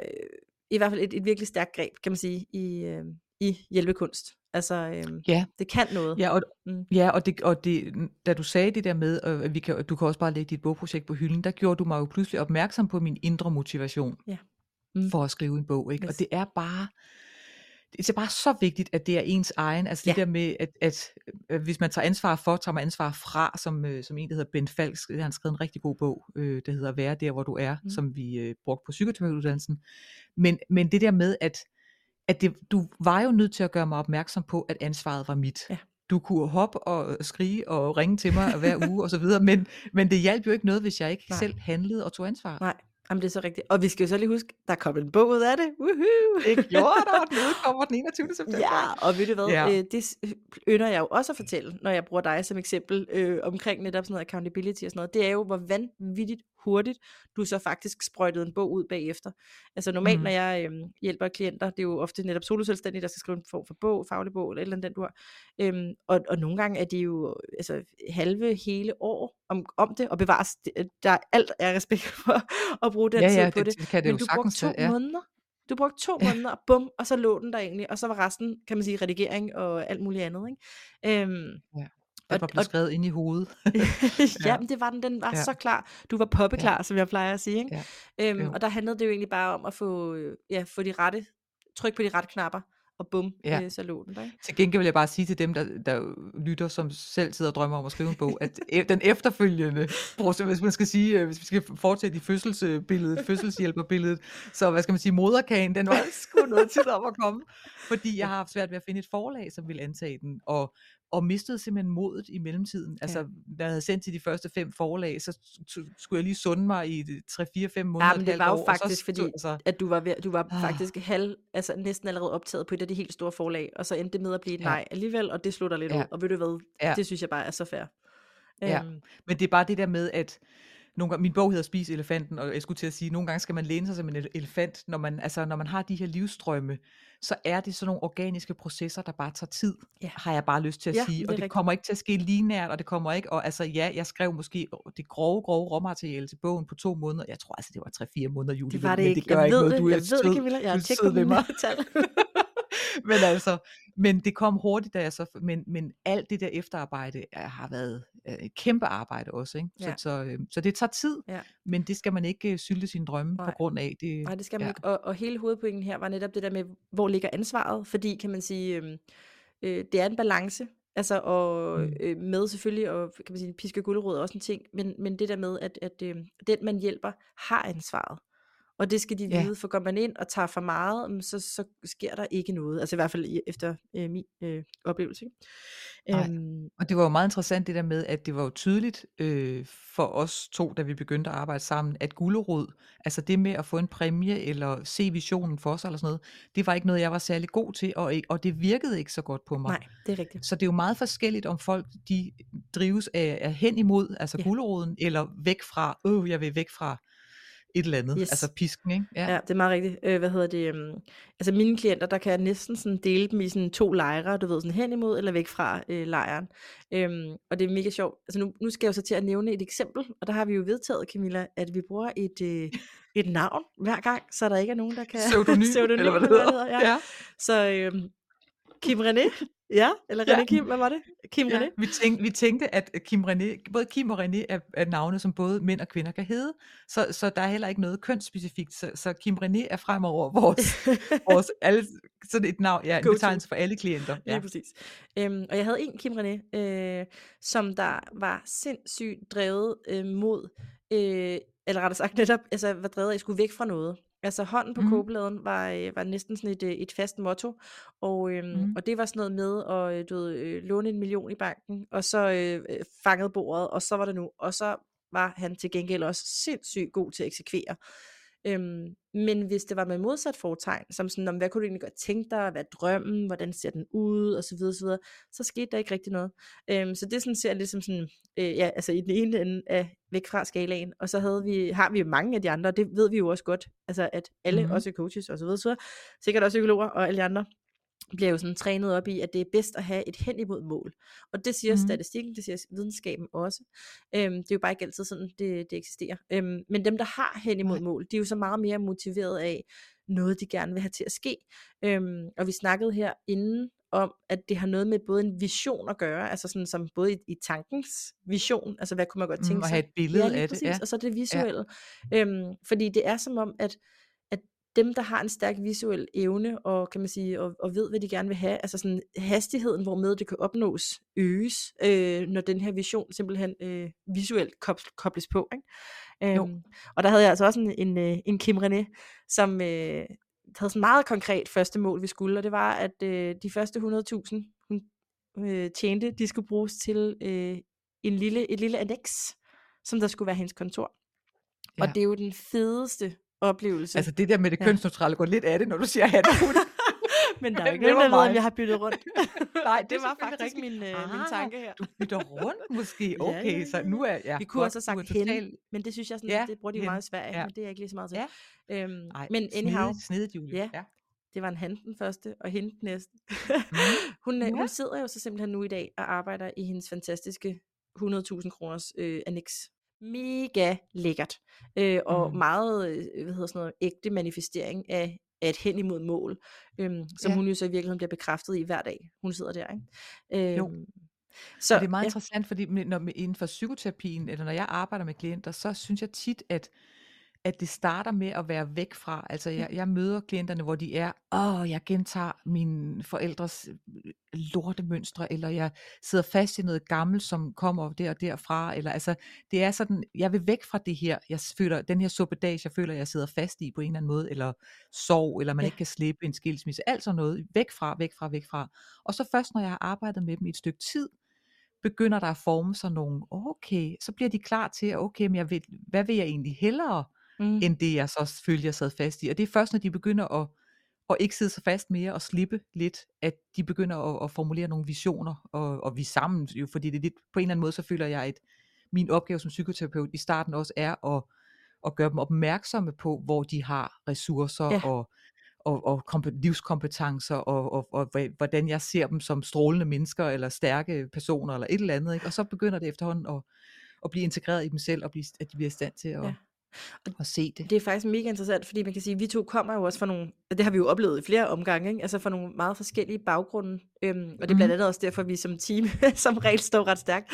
i hvert fald et, et virkelig stærkt greb, kan man sige, i, øh, i hjælpekunst. Altså, øh, Ja. det kan noget. Ja, og, Mm. ja, og, det, og det, da du sagde det der med, at vi kan, du kan også bare lægge dit bogprojekt på hylden, der gjorde du mig jo pludselig opmærksom på min indre motivation Ja. Mm. for at skrive en bog. Ikke? Yes. Og det er bare, det er bare så vigtigt, at det er ens egen, altså det Ja. der med, at, at øh, hvis man tager ansvar for, tager man ansvar fra, som, øh, som en, der hedder Ben Falk, han har skrevet en rigtig god bog, øh, der hedder Være der, hvor du er, Mm. som vi øh, brugte på psykoterapeutuddannelsen. Men, men det der med, at, at det, du var jo nødt til at gøre mig opmærksom på, at ansvaret var mit. Ja. Du kunne hoppe og skrige og ringe til mig hver uge og så videre, men, men det hjalp jo ikke noget, hvis jeg ikke. Nej. selv handlede og tog ansvar. Nej, jamen det er så rigtigt. Og vi skal jo så lige huske, der kom en bog ud af det. Woohoo! Det gjorde der, og den [laughs] udkommer den 21. september. Ja, og ved du hvad, Ja. øh, det s- ynder jeg jo også at fortælle, når jeg bruger dig som eksempel øh, omkring netop sådan noget accountability og sådan noget. Det er jo, hvor vanvittigt hurtigt du så faktisk sprøjtede en bog ud bagefter. Altså normalt, mm. når jeg øh, hjælper klienter, det er jo ofte netop soloselvstændige, der skal skrive en form for bog, faglig bog, eller eller andet den du har. Øhm, og, og nogle gange er det jo altså, halve, hele år om, om det, og bevares, det- der er alt er respekt [laughs] for at bruge den ja, tid ja, på det, det. kan det Men jo du brugte to ja. måneder. Du brugte to Ja. måneder, bum, og så lå den der egentlig, og så var resten, kan man sige, redigering og alt muligt andet. Ikke? Øhm, Den og- var blevet og- skrevet ind i hovedet. [laughs] ja, Ja. men det var den, den var Ja. så klar. Du var poppeklar, ja. som jeg plejer at sige. Ikke? Ja. Øhm, Jo. og der handlede det jo egentlig bare om at få, ja, få de rette, tryk på de rette knapper, og bum, Ja. øh, så lå den der. Ikke? Til gengæld vil jeg bare sige til dem, der, der lytter, som selv sidder og drømmer om at skrive en bog, at e- den efterfølgende, [laughs] hvis man skal sige, øh, hvis vi skal fortsætte i fødselsbilledet, fødselshjælperbilledet, så hvad skal man sige, moderkagen, den var [laughs] sgu noget tid om at komme, fordi jeg har haft svært ved at finde et forlag, som vil antage den, og og mistede simpelthen modet i mellemtiden. Altså, Ja. da jeg havde sendt til de første fem forlag, så skulle jeg lige sunde mig i 3-4-5 måneder, Ja, men det var jo år, faktisk, fordi altså, at du var, ved, du var Ah. faktisk halv, altså næsten allerede optaget på et af de helt store forlag, og så endte det med at blive et Ja. nej alligevel, og det slutter lidt Ja. ud. Og ved du hvad, Ja. det synes jeg bare er så fair. Ja. Øhm, Men det er bare det der med, at nogle gange, min bog hedder Spis elefanten, og jeg skulle til at sige, at nogle gange skal man læne sig som en ele- elefant, når man, altså, når man har de her livstrømme, så er det sådan nogle organiske processer, der bare tager tid, Ja. har jeg bare lyst til at Ja, sige. det Og det rigtigt. kommer ikke til at ske linært, og det kommer ikke, og altså ja, jeg skrev måske det grove, grove råmateriale til bogen på to måneder. Jeg tror altså, det var tre-fire måneder, Julie, det var det men ikke. det gør jeg ikke ved noget, det, du er jeg ved det, Camilla. Jeg har tjekket ved mig. [laughs] men altså, men det kom hurtigt, da jeg så, men, men alt det der efterarbejde er, har været et kæmpe arbejde også, ikke? Så, Ja. så, øh, så det tager tid, Ja. men det skal man ikke øh, sylte sine drømme på Nej. grund af. Det, Nej, det skal man ja. ikke. Og, og hele hovedpointen her var netop det der med, hvor ligger ansvaret? Fordi, kan man sige, øhm, øh, det er en balance. Altså, og Mm. øh, med selvfølgelig, og kan man sige, piske gulerod er også en ting, men, men det der med, at, at øh, den man hjælper, har ansvaret. Og det skal de Ja. vide, for går man ind og tager for meget, mm, så, så sker der ikke noget. Altså i hvert fald efter øh, min øh, oplevelse. Ikke? Øhm, Og det var jo meget interessant det der med, at det var jo tydeligt øh, for os to, da vi begyndte at arbejde sammen, at gulerod, altså det med at få en præmie eller se visionen for sig eller sådan noget, det var ikke noget, jeg var særlig god til, og, og det virkede ikke så godt på mig. nej, det er rigtigt. Så det er jo meget forskelligt, om folk de drives af, af hen imod, altså ja. guleroden, eller væk fra, øh, jeg vil væk fra et eller andet, Yes. altså pisken, ikke? Ja, det er meget rigtigt. Øh, hvad hedder det? Um, altså mine klienter, der kan jeg næsten sådan dele dem i sådan to lejre, du ved, sådan hen imod eller væk fra øh, lejren. Øhm, og det er mega sjovt. Altså nu, nu skal jeg jo så til at nævne et eksempel, og der har vi jo vedtaget, Camilla, at vi bruger et, øh, [laughs] et navn hver gang, så der ikke er nogen, der kan... Pseudonym, [laughs] Pseudonym, eller hvad det hedder. ja. Ja. Så øhm, Kim René, ja, eller René Ja. Kim, hvad var det? Kim Ja, René? vi, tænkte, vi tænkte, at Kim René, både Kim og René er, er navne, som både mænd og kvinder kan hedde, så, så der er heller ikke noget kønsspecifikt, så, så Kim René er fremover vores, [laughs] vores alle, sådan et navn, ja, en betegnelse for alle klienter. Ja. Lige præcis. Øhm, og jeg havde en Kim René, øh, som der var sindssygt drevet øh, mod, øh, eller rettere sagt netop, altså var drevet af, at jeg skulle væk fra noget. Altså hånden på mm. Kogepladen var, øh, var næsten sådan et, øh, et fast motto, og, øhm, Mhm. og det var sådan noget med at øh, du ved, øh, låne en million i banken, og så øh, fangede bordet, og så var det nu, og så var han til gengæld også sindssygt god til at eksekvere. Øhm, men hvis det var med modsat fortegn, som sådan, om hvad kunne du egentlig godt tænke dig, hvad er drømmen, hvordan ser den ud, og så videre, så videre, så skete der ikke rigtig noget. Øhm, så det sådan ser lidt som sådan, øh, ja, altså i den ene ende af væk fra skalaen, og så havde vi, har vi jo mange af de andre, det ved vi jo også godt, altså at alle, Mhm. mm-hmm. også coaches og så videre, så videre, sikkert også psykologer og alle de andre, bliver jo sådan trænet op i, at det er bedst at have et hen imod mål. Og det siger mm. Statistikken, det siger videnskaben også. Øhm, det er jo bare ikke altid sådan, det, det eksisterer. Øhm, men dem, der har hen imod Nej. mål, de er jo så meget mere motiveret af noget, de gerne vil have til at ske. Øhm, og vi snakkede her inden om, at det har noget med både en vision at gøre, altså sådan som både i, i tankens vision, altså hvad kunne man godt Mm, tænke og sig. have et billede ja, af det. præcis, Ja. og så det visuelle. Ja. Øhm, fordi det er som om, at dem, der har en stærk visuel evne, og kan man sige, og, og ved, hvad de gerne vil have, altså sådan hastigheden, hvormed det kan opnås, øges, øh, når den her vision simpelthen øh, visuelt kobles på. Ikke? Øhm, og der havde jeg altså også en, en, øh, en Kim René, som øh, havde sådan meget konkret første mål, vi skulle, og det var, at øh, de første 100.000, hun øh, tjente, de skulle bruges til øh, en lille, et lille annex, som der skulle være hendes kontor. Ja. Og det er jo den fedeste oplevelse. Altså det der med det Ja. kønsneutrale går lidt af det, når du siger hat og hund. [laughs] men der er [laughs] jo ikke det nogen, der var ved, om jeg har byttet rundt. [laughs] Nej, det var selvfølgelig faktisk min, øh, min Ah, tanke her. Du bytter rundt måske. Ja, Okay, ja, ja, så nu er jeg Vi kunne godt, også have sagt hen, total- men det synes jeg, sådan, Ja, det bruger de meget i Sverige, Ja. men det er jeg ikke lige så meget til. Ja. Øhm, Ej, men anyhow, Snedigt, snedigt, Julie. Ja. ja. det var en han den første, og hende den næste. Mm. hun, ja. Ja. hun sidder jo så simpelthen nu i dag og arbejder i hendes fantastiske 100.000 kroners øh, annex. Mega lækkert. Øh, og Mm. meget, øh, hvad hedder sådan noget, ægte manifestering af, af et hen imod mål, øhm, som Ja. hun jo så i virkeligheden bliver bekræftet i hver dag, hun sidder der. Ikke? Jo. Øhm, Så, så og det er meget ja, interessant, fordi når, inden for psykoterapien, eller når jeg arbejder med klienter, så synes jeg tit, at, at det starter med at være væk fra. Altså jeg, jeg møder klienterne, hvor de er, åh, jeg gentager mine forældres lortemønstre, eller jeg sidder fast i noget gammelt, som kommer der og derfra, eller altså, det er sådan, jeg vil væk fra det her, jeg føler, den her suppedage, jeg føler, jeg sidder fast i på en eller anden måde, eller sorg, eller man Ja. ikke kan slippe en skilsmisse, alt sådan noget, væk fra, væk fra, væk fra. Og så først, når jeg har arbejdet med dem i et stykke tid, begynder der at forme sig nogle, okay, så bliver de klar til, okay, men jeg vil, hvad vil jeg egentlig hellere, Mm. end det jeg så følte, jeg sad fast i. Og det er først, når de begynder at, at ikke sidde så fast mere og slippe lidt, at de begynder at, at formulere nogle visioner, og, og vi sammen jo, fordi det er lidt, på en eller anden måde, så føler jeg, at min opgave som psykoterapeut i starten også er at, at gøre dem opmærksomme på, hvor de har ressourcer Ja. og, og, og kompe- livskompetencer, og, og, og hvordan jeg ser dem som strålende mennesker, eller stærke personer, eller et eller andet. Ikke? Og så begynder det efterhånden at, at blive integreret i dem selv, og blive, at de bliver i stand til at, Ja. At se det. Det er faktisk mega interessant, fordi man kan sige, at vi to kommer jo også fra nogle, og det har vi jo oplevet i flere omgange, ikke? altså fra nogle meget forskellige baggrunde, øhm, og det er blandt Mhm. andet også derfor, vi som team [laughs] som regel står ret stærkt,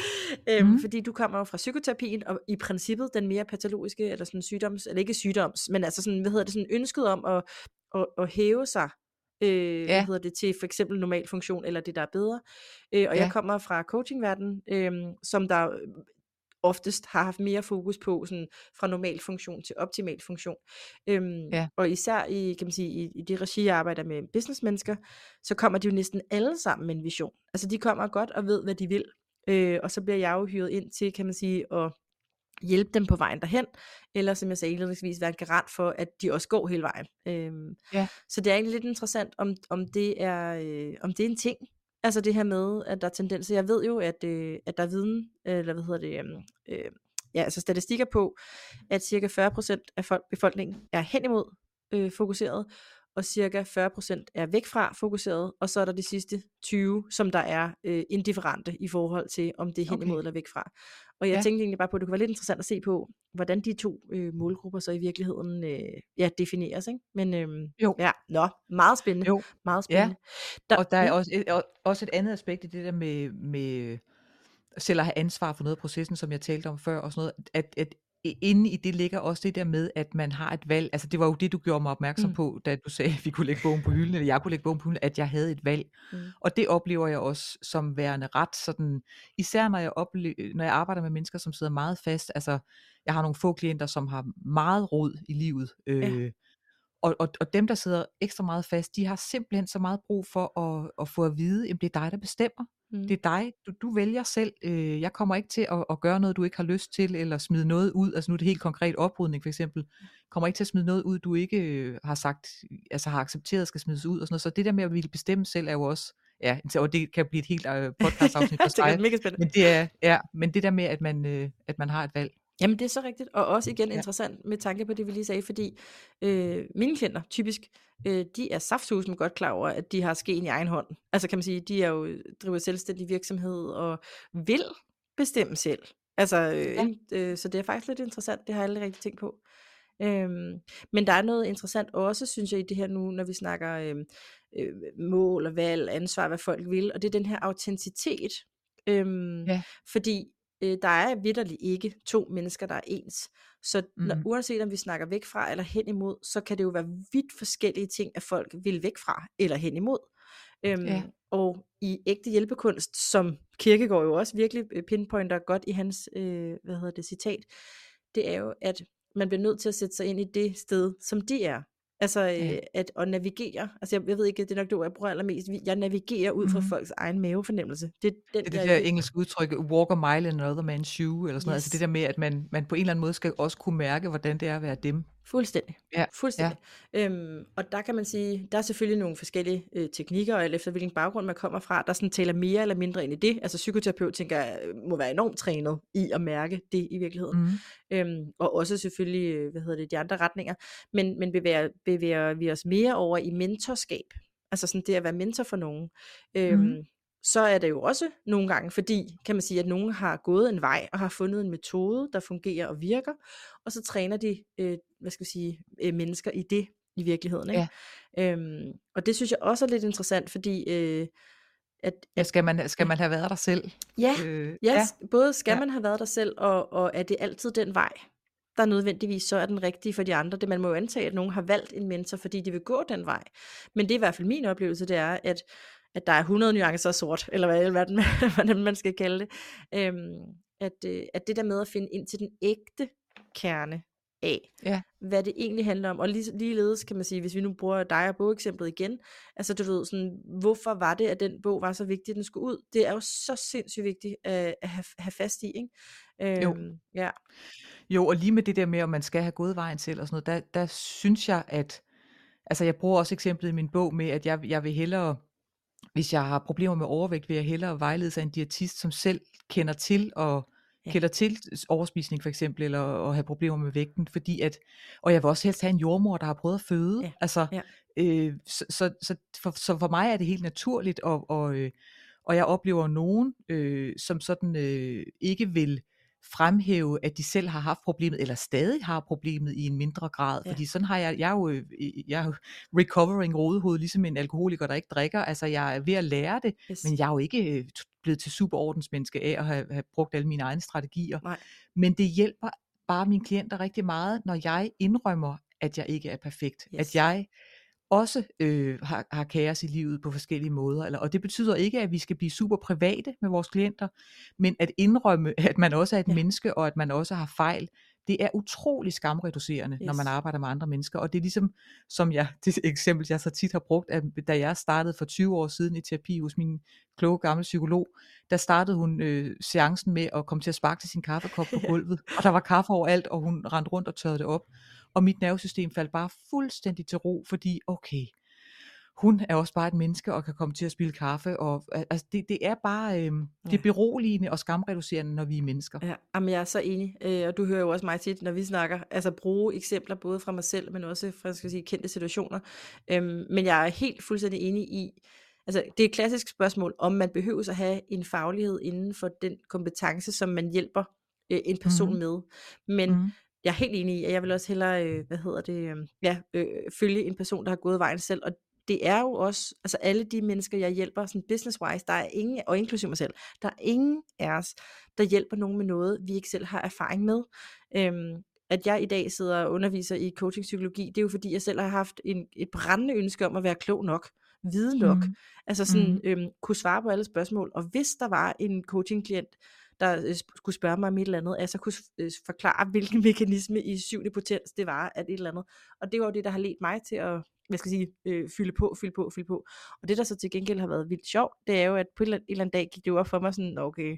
øhm, Mhm. fordi du kommer jo fra psykoterapien, og i princippet den mere patologiske, eller sådan sygdoms, eller ikke sygdoms, men altså sådan, hvad hedder det, sådan ønsket om at, at, at hæve sig, øh, hvad Ja. hedder det, til for eksempel normal funktion, eller det der er bedre, øh, og jeg Ja. kommer fra coachingverdenen, øh, som der oftest har haft mere fokus på sådan fra normal funktion til optimal funktion. Øhm, Ja. Og især i, kan man sige, i, i det regi, jeg arbejder med businessmennesker, så kommer de jo næsten alle sammen med en vision. Altså de kommer godt og ved, hvad de vil. Øh, og så bliver jeg jo hyret ind til, kan man sige, at hjælpe dem på vejen derhen, eller som jeg sagde indledningsvis, være en garant for, at de også går hele vejen. Øhm, Ja. Så det er egentlig lidt interessant, om, om, det er, øh, om det er en ting, Altså det her med, at der er tendenser. Jeg ved jo, at, øh, at der er viden, øh, eller hvad hedder det, øhm, øh, ja, altså statistikker på, at cirka 40% af folk, befolkningen er hen imod øh, fokuseret, og cirka 40% er væk fra fokuseret, og så er der de sidste 20, som der er øh, indifferente i forhold til, om det er hen Okay. imod eller væk fra. Og jeg ja. Ja. tænkte egentlig bare på, at det kunne være lidt interessant at se på, hvordan de to øh, målgrupper så i virkeligheden øh, ja, defineres. Ikke? Men øhm, Jo. ja, nå, meget spændende. Jo. Meget Ja. spændende. Der, Og der er ja, også et, og- også et andet aspekt i det der med, med selv at have ansvar for noget af processen, som jeg talte om før, og sådan noget, at, at inde i det ligger også det der med, at man har et valg. Altså det var jo det, du gjorde mig opmærksom Mm. på, da du sagde, at vi kunne lægge bogen på hylden, eller jeg kunne lægge bogen på hylden, at jeg havde et valg. Mm. Og det oplever jeg også som værende ret sådan, især når jeg, ople- når jeg arbejder med mennesker, som sidder meget fast. Altså jeg har nogle få klienter, som har meget rod i livet. Øh, og, og, og dem, der sidder ekstra meget fast, de har simpelthen så meget brug for at, at få at vide, at det er dig, der bestemmer. Mm. Det er dig, du, du vælger selv. Øh, jeg kommer ikke til at, at gøre noget, du ikke har lyst til, eller smide noget ud. Altså nu er det helt konkret oprydning for eksempel. Kommer ikke til at smide noget ud, du ikke øh, har sagt, altså har accepteret, skal smides ud og sådan noget. Så det der med at ville bestemme selv er jo også, ja, og det kan blive et helt øh, podcast-afsnit for [laughs] det er sig. mega spændende. Men det er, ja, men det der med, at man, øh, at man har et valg. Jamen det er så rigtigt, og også igen interessant med tanke på det, vi lige sagde, fordi øh, mine klienter, typisk, øh, de er saftsusme godt klar over, at de har skeen i egen hånd. Altså kan man sige, de er jo driver selvstændig virksomhed og vil bestemme selv. Altså, øh, Ja. øh, så det er faktisk lidt interessant, det har jeg aldrig rigtig tænkt på. Øhm, men der er noget interessant også, synes jeg, i det her nu, når vi snakker øh, øh, mål og valg, ansvar, hvad folk vil, og det er den her autenticitet. Øhm, Ja. Fordi øh, der er vidderligt ikke to mennesker, der er ens. Så når, Mhm. uanset om vi snakker væk fra eller hen imod, så kan det jo være vidt forskellige ting, at folk vil væk fra eller hen imod. Øhm, Ja. Og i ægte hjælpekunst, som Kirkegaard jo også virkelig øh, pinpointer godt i hans øh, hvad hedder det, citat, det er jo, at man bliver nødt til at sætte sig ind i det sted, som de er. Altså Ja. øh, at, at navigere, altså jeg, jeg ved ikke, det er nok det ord, jeg bruger allermest, jeg navigerer ud fra Mhm. folks egen mavefornemmelse. Det er den, Det er det der ikke- engelske udtryk, walk a mile in another man's shoe, eller sådan noget. Altså Yes. det der med, at man, man på en eller anden måde skal også kunne mærke, hvordan det er at være dem. Fuldstændig. Ja, Fuldstændig. Ja. Øhm, og der kan man sige, der er selvfølgelig nogle forskellige øh, teknikker, og alt efter hvilken baggrund man kommer fra, der sådan taler mere eller mindre ind i det. Altså psykoterapeut, tænker jeg, må være enormt trænet i at mærke det i virkeligheden. Mm. Øhm, og også selvfølgelig, øh, hvad hedder det, de andre retninger. Men, men bevæger, bevæger vi os mere over i mentorskab. Altså sådan det at være mentor for nogen. Øhm, Mhm. Så er det jo også nogle gange, fordi kan man sige, at nogen har gået en vej og har fundet en metode, der fungerer og virker, og så træner de, øh, hvad skal vi sige, øh, mennesker i det i virkeligheden. Ikke? Øhm, og det synes jeg også er lidt interessant, fordi øh, at, Ja, skal, man, skal man have været der selv? ja, Øh, Ja, ja. ja. både skal Ja. ja. man have været der selv, og, og er det altid den vej, der nødvendigvis så er den rigtige for de andre. Det man må jo antage, at nogen har valgt en mentor, fordi de vil gå den vej. Men det er i hvert fald min oplevelse, det er, at, at der er 100 nuancer sort, eller hvad, eller hvad, den, hvordan man skal kalde det. Øhm, at, øh, at det der med at finde ind til den ægte kerne af, Ja. hvad det egentlig handler om. Og lige, ligeledes kan man sige, hvis vi nu bruger dig og bogeksemplet igen, altså du ved sådan, hvorfor var det, at den bog var så vigtig, at den skulle ud? Det er jo så sindssygt vigtigt at, at have, have fast i, ikke? Jo. Øhm, ja, Jo, og lige med det der med, om man skal have gået vejen selv og sådan noget, der, der synes jeg, at, altså jeg bruger også eksemplet i min bog med, at jeg, jeg vil hellere, hvis jeg har problemer med overvægt, vil jeg hellere vejlede sig en diætist, som selv kender til og Ja. kender til overspisning for eksempel, eller at have problemer med vægten, fordi at, og jeg vil også helst have en jordmor, der har prøvet at føde, Ja, altså, ja. øh, så, så, så, for, så for mig er det helt naturligt, og, og, øh, og jeg oplever nogen, øh, som sådan øh, ikke vil fremhæve, at de selv har haft problemet, eller stadig har problemet i en mindre grad, Ja. fordi sådan har jeg, jeg er jo, øh, jeg er jo [laughs] recovering rodehoved, ligesom en alkoholiker, der ikke drikker, altså jeg er ved at lære det, yes. men jeg er jo ikke øh, blevet til superordensmenneske af at have, have brugt alle mine egne strategier. Nej. Men det hjælper bare mine klienter rigtig meget, når jeg indrømmer, at jeg ikke er perfekt. Yes. At jeg også øh, har, har kaos i livet på forskellige måder. Eller, og det betyder ikke, at vi skal blive super private med vores klienter, men at indrømme, at man også er et Ja. menneske, og at man også har fejl, det er utrolig skamreducerende, yes. når man arbejder med andre mennesker. Og det er ligesom, som jeg, [laughs] det eksempel, jeg så tit har brugt, at da jeg startede for 20 år siden i terapi hos min kloge gamle psykolog, der startede hun øh, seancen med at komme til at sparke til sin kaffekop på gulvet, og der var kaffe overalt, og hun rendte rundt og tørrede det op. Og mit nervesystem faldt bare fuldstændig til ro, fordi okay, hun er også bare et menneske og kan komme til at spille kaffe. Og, al- altså, det, det er bare øh, det er beroligende og skamreducerende, når vi er mennesker. Ja, jamen jeg er så enig, øh, og du hører jo også mig tit, når vi snakker, altså bruge eksempler både fra mig selv, men også fra skal sige, kendte situationer. Øhm, men jeg er helt fuldstændig enig i, altså det er et klassisk spørgsmål, om man behøver at have en faglighed inden for den kompetence, som man hjælper øh, en person Mhm. med. Men Mm. Jeg er helt enig i, at jeg vil også hellere, øh, hvad hedder det, øh, ja, øh, følge en person, der har gået vejen selv, og det er jo også, altså alle de mennesker, jeg hjælper, sådan business-wise, der er ingen, og inklusive mig selv, der er ingen af os, der hjælper nogen med noget, vi ikke selv har erfaring med. Øhm, at jeg i dag sidder og underviser i coaching-psykologi, det er jo fordi, jeg selv har haft en, et brændende ønske om at være klog nok, vide nok, Mhm. altså sådan Mhm. øhm, kunne svare på alle spørgsmål, og hvis der var en coaching-klient, der øh, skulle spørge mig om et eller andet, at jeg så kunne øh, forklare, hvilken [laughs] mekanisme i syvende potens det var, at et eller andet. Og det var jo det, der har ledt mig til at, hvad skal jeg sige, øh, fylde på, fylde på, fylde på. Og det, der så til gengæld har været vildt sjovt, det er jo, at på et eller, en eller anden dag gik det op for mig sådan, "Nå, okay,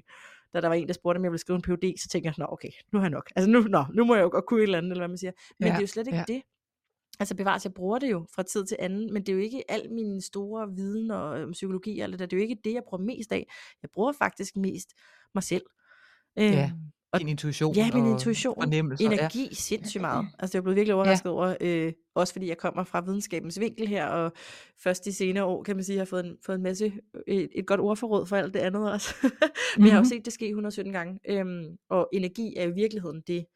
da der var en, der spurgte, om jeg ville skrive en PhD, så tænkte jeg, nå okay, nu har jeg nok. Altså nu, nå, nu må jeg jo godt kunne et eller andet, eller hvad man siger. Men Ja, det er jo slet ikke ja. det. Altså bevares, jeg bruger det jo fra tid til anden, men det er jo ikke al min store viden og øhm, psykologi og alt det der. Det er jo ikke det, jeg bruger mest af. Jeg bruger faktisk mest mig selv. Ja, Øhm, og Din intuition Ja, min og intuition. Ja. energi sindssygt meget. Altså jeg er blevet virkelig overrasket over, øh, også fordi jeg kommer fra videnskabens vinkel her, og først de senere år, kan man sige, har fået en, fået en masse, et, et godt ordforråd for alt det andet også. [laughs] Men jeg har jo Mhm. set det ske 117 gange, øhm, og energi er i virkeligheden det,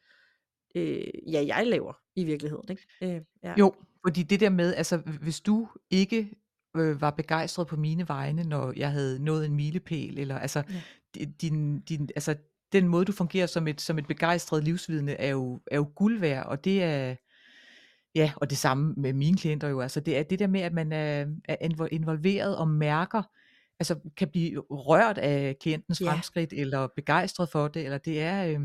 øh, ja, jeg laver i virkeligheden. Ikke? Øh, ja. Jo, fordi det der med, altså hvis du ikke øh, var begejstret på mine vegne, når jeg havde nået en milepæl, eller altså, Ja. di- din, din, altså den måde du fungerer som et, som et begejstret livsvidne, er jo, er jo guld værd, og det er, ja, og det samme med mine klienter jo, altså det er det der med, at man er, er invo- involveret og mærker, altså kan blive rørt af klientens Ja. fremskridt, eller begejstret for det, eller det er, øh,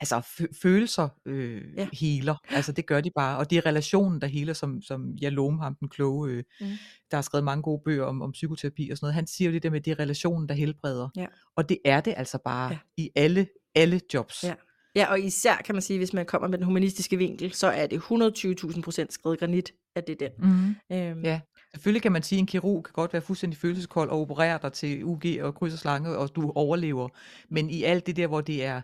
altså fø- følelser øh, Ja. healer, altså det gør de bare, og det er relationen, der healer, som, som Jalom, ham den kloge, øh, Mm. der har skrevet mange gode bøger om, om psykoterapi og sådan noget, han siger jo det der med, at det er relationen, der helbreder, Ja. og det er det altså bare Ja. i alle, alle jobs. Ja. Ja, og især kan man sige, hvis man kommer med den humanistiske vinkel, så er det 120.000 procent skrevet granit, at det er den. Mm-hmm. Øhm, Ja. Selvfølgelig kan man sige, at en kirurg kan godt være fuldstændig følelseskold og operere dig til UG og kryds og slange, og du overlever. Men i alt det der, hvor det er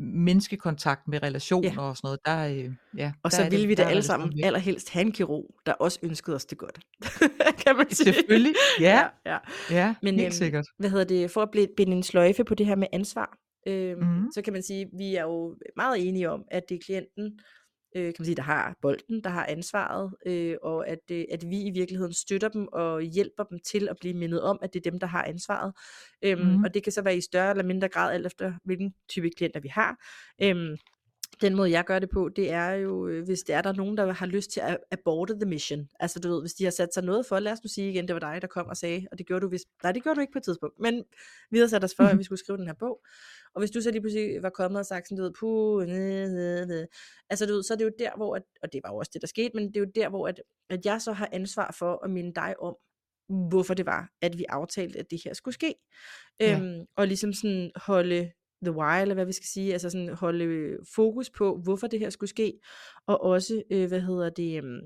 menneskekontakt med relationer Ja. og sådan noget, der, øh, ja, Og der så ville det- vi da alle sammen allerhelst have en kirurg, der også ønskede os det godt. [laughs] kan man sige. Selvfølgelig, ja, ja. ja, Men, helt øhm, sikkert. Hvad hedder det? For at blive- binde en sløjfe på det her med ansvar, øhm, Mhm. så kan man sige, at vi er jo meget enige om, at det er klienten, øh, kan man sige, der har bolden, der har ansvaret, øh, og at, øh, at vi i virkeligheden støtter dem og hjælper dem til at blive mindet om, at det er dem, der har ansvaret. Øhm, Mhm. Og det kan så være i større eller mindre grad, alt efter hvilken type klienter vi har. Øhm, den måde, jeg gør det på, det er jo, øh, hvis det er der er nogen, der har lyst til at aborte the mission. Altså du ved, hvis de har sat sig noget for, lad os nu sige igen, det var dig, der kom og sagde, og det gjorde du hvis, nej, det gjorde du ikke på et tidspunkt, men vi havde sat os for, at vi [laughs] skulle skrive den her bog. Og hvis du så lige pludselig var kommet og sagt sådan, du ved, puh, næ, næ, næ. altså du ved, så er det jo der, hvor, at, og det var jo også det, der skete, men det er jo der, hvor at, at jeg så har ansvar for at minde dig om, hvorfor det var, at vi aftalte, at det her skulle ske. Ja. Øhm, og ligesom sådan holde the why, eller hvad vi skal sige, altså sådan holde øh, fokus på, hvorfor det her skulle ske, og også, øh, hvad hedder det, øhm,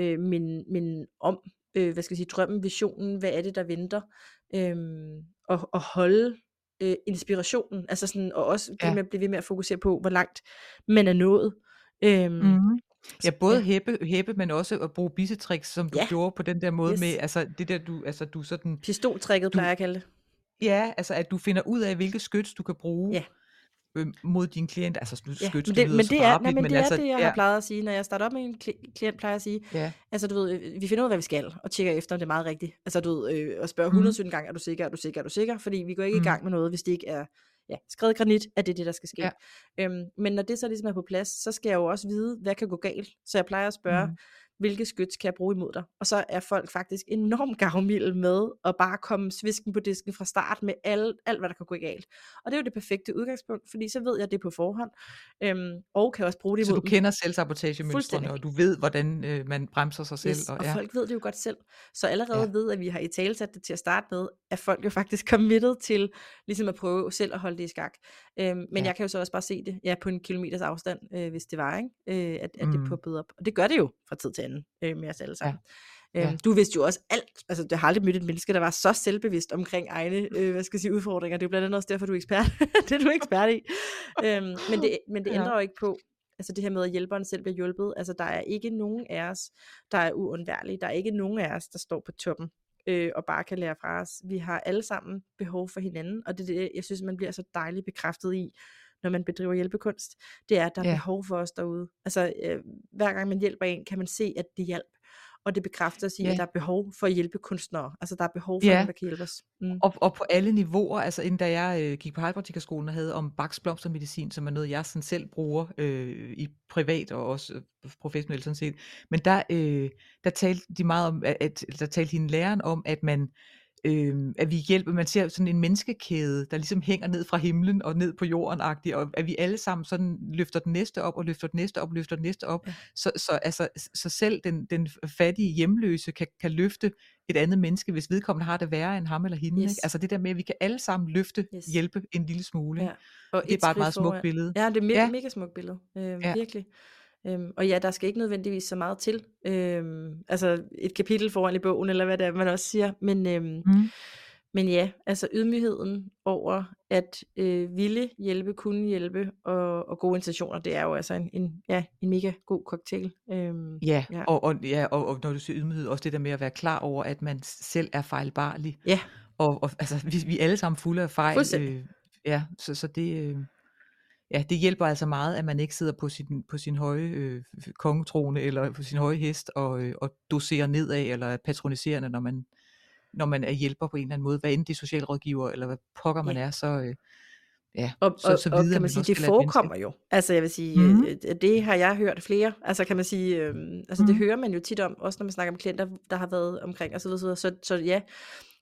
øh, min, min om, øh, hvad skal jeg sige, drømmen, visionen, hvad er det, der venter, øhm, og, og holde øh, inspirationen, altså sådan, og også det Ja. med at blive ved med at fokusere på, hvor langt man er nået. Øhm, Mhm. Ja, både hæppe, hæppe, men også at bruge bissetricks, som du Ja. gjorde på den der måde Yes. med, altså det der, du, altså du sådan, Pistoltrækket Du- plejer jeg at kalde det. Ja, altså at du finder ud af, hvilke skyts du kan bruge Ja. øh, mod din klient, altså nu Ja, skyts, men det, men det er, nej, drabligt, men det, altså, er det, jeg ja, har plejet at sige, når jeg starter op med en kli- klient, plejer at sige, ja, altså du ved, vi finder ud af, hvad vi skal, og tjekker efter, om det er meget rigtigt. Altså du ved, øh, og spørger Mhm. 117 gange, er du sikker, er du sikker, er du sikker? Fordi vi går ikke Mhm. i gang med noget, hvis det ikke er ja, skrevet granit, at det er det, der skal ske. Ja. Øhm, men når det så ligesom er på plads, så skal jeg jo også vide, hvad kan gå galt. Så jeg plejer at spørge, Mhm. Hvilke skyts kan jeg bruge imod dig? Og så er folk faktisk enormt gavmilde med at bare komme svisken på disken fra start med alt, alt hvad der kan gå galt. Og det er jo det perfekte udgangspunkt, fordi så ved jeg det på forhånd, øhm, og kan også bruge det så imod du dem. kender selvsabotagemønstrene, og du ved, hvordan øh, man bremser sig selv, Yes, og og ja, folk ved det jo godt selv. Så allerede Ja. ved, at vi har i talesat det til at starte med, at folk jo faktisk committed til ligesom at prøve selv at holde det i skak. Øhm, men Ja. jeg kan jo så også bare se det ja, på en kilometers afstand, øh, hvis det var, ikke? Øh, at, at det Mm. poppede op. Og det gør det jo fra tid til anden øh, med os alle sammen. Ja. Øhm, du vidste jo også alt, altså jeg har aldrig mødt et menneske, der var så selvbevidst omkring egne, øh, hvad skal jeg sige, udfordringer. Det er jo blandt andet også derfor, du er ekspert. [laughs] det er du ekspert i. Øhm, men det, men det Ja. ændrer jo ikke på, altså det her med, at hjælperen selv bliver hjulpet. Altså der er ikke nogen af os, der er uundværlige. Der er ikke nogen af os, der står på toppen øh, og bare kan lære fra os. Vi har alle sammen behov for hinanden, og det er det, jeg synes, man bliver så dejligt bekræftet i, når man bedriver hjælpekunst. Det er, at der er Ja. behov for os derude. Altså øh, hver gang man hjælper en, kan man se, at det hjælper. Og det bekræfter os i, Ja. at der er behov for at hjælpe kunstnere. Altså der er behov for Ja. nogen, der kan hjælpe os. Mm. Og, og på alle niveauer, altså inden da jeg øh, gik på Heilpraktikerskolen og havde om Bachs blomstermedicin, som er noget, jeg sådan selv bruger øh, i privat og også øh, professionelt sådan set. Men der, øh, der talte de meget om, at, at der talte hende læreren om, at man øh, at vi hjælper, man ser sådan en menneskekæde, der ligesom hænger ned fra himlen og ned på jorden -agtigt, og at vi alle sammen sådan løfter den næste op, og løfter den næste op, og løfter den næste op, Ja. så, så, altså, så selv den, den fattige hjemløse kan, kan løfte et andet menneske, hvis vedkommende har det værre end ham eller hende. Yes. Ikke? Altså det der med, at vi kan alle sammen løfte, Yes. hjælpe en lille smule. Ja. Og Det er bare et meget smukt billede. Ja, det er et Ja. mega, mega smukt billede. Øhm, Ja. Virkelig. Øhm, og ja, der skal ikke nødvendigvis så meget til. Øhm, altså et kapitel foran i bogen, eller hvad det er, man også siger. Men, øhm, Mm. men ja, altså ydmygheden over at øh, ville hjælpe, kunne hjælpe, og, og gode intentioner, det er jo altså en, en, ja, en mega god cocktail. Øhm, Ja, Ja. Og, og, ja og, og når du siger ydmyghed, også det der med at være klar over, at man selv er fejlbarlig. ja, Og, og altså, vi, vi er alle sammen fulde af fejl. Øh, ja, så, så det, øh, ja, det hjælper altså meget, at man ikke sidder på sin, på sin høje øh, kongetrone, eller på sin høje hest, og, øh, og doserer nedad, eller er patroniserende, når man, når man er hjælper på en eller anden måde. Hvad end det er socialrådgiver, eller hvad pokker man Ja. er, så, øh, ja, og, så, og, så og videre, kan man sige, det forekommer jo. Altså jeg vil sige, Mhm. mm. øh, det har jeg hørt flere. Altså kan man sige, øh, altså det Mhm. hører man jo tit om, også når man snakker med klienter, der har været omkring osv. Så, så, så ja,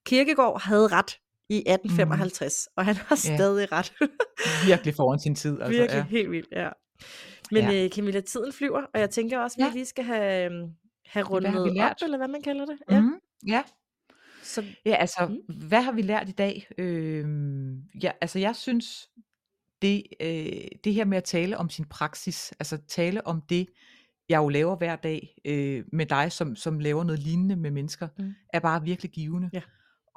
Kirkegaard havde ret i 1855, og han har Ja. stadig ret. [laughs] Virkelig foran sin tid. Altså, Virkelig ja. helt vildt, ja. Men Ja. ja. øh, Camilla, tiden flyver, og jeg tænker også, at vi Ja. lige skal have, øh, have rundet vi op, eller hvad man kalder det. Ja. Mm, ja. Så, Ja, altså, Mm. hvad har vi lært i dag? Øhm, ja, altså, jeg synes, det, øh, det her med at tale om sin praksis, altså tale om det, jeg jo laver hver dag øh, med dig, som, som laver noget lignende med mennesker, Mm. er bare virkelig givende. Ja.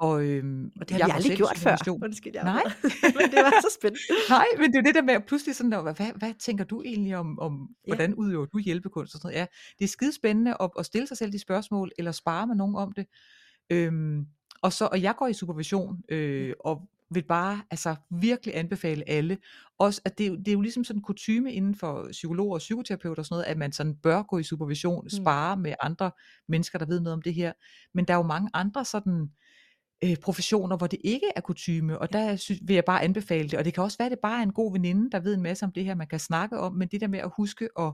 Og, øhm, og det har jeg vi aldrig gjort før. Undskyld, jeg Nej. [laughs] men det var så spændende. Nej, men det er det der med at pludselig sådan, hvad, hvad tænker du egentlig om, om Ja. hvordan udøver du hjælpekunst? Og sådan noget. Ja, det er skide spændende at, at stille sig selv de spørgsmål, eller spare med nogen om det. Øhm, og, så, og jeg går i supervision, øh, og vil bare altså virkelig anbefale alle. Også at det, er jo- det er jo ligesom sådan en kutyme inden for psykologer og psykoterapeuter og sådan noget, at man sådan bør gå i supervision, spare med andre mennesker, der ved noget om det her. Men der er jo mange andre sådan øh, professioner, hvor det ikke er kutyme, og der synes, vil jeg bare anbefale det, og det kan også være, at det bare er en god veninde, der ved en masse om det her, man kan snakke om, men det der med at huske at,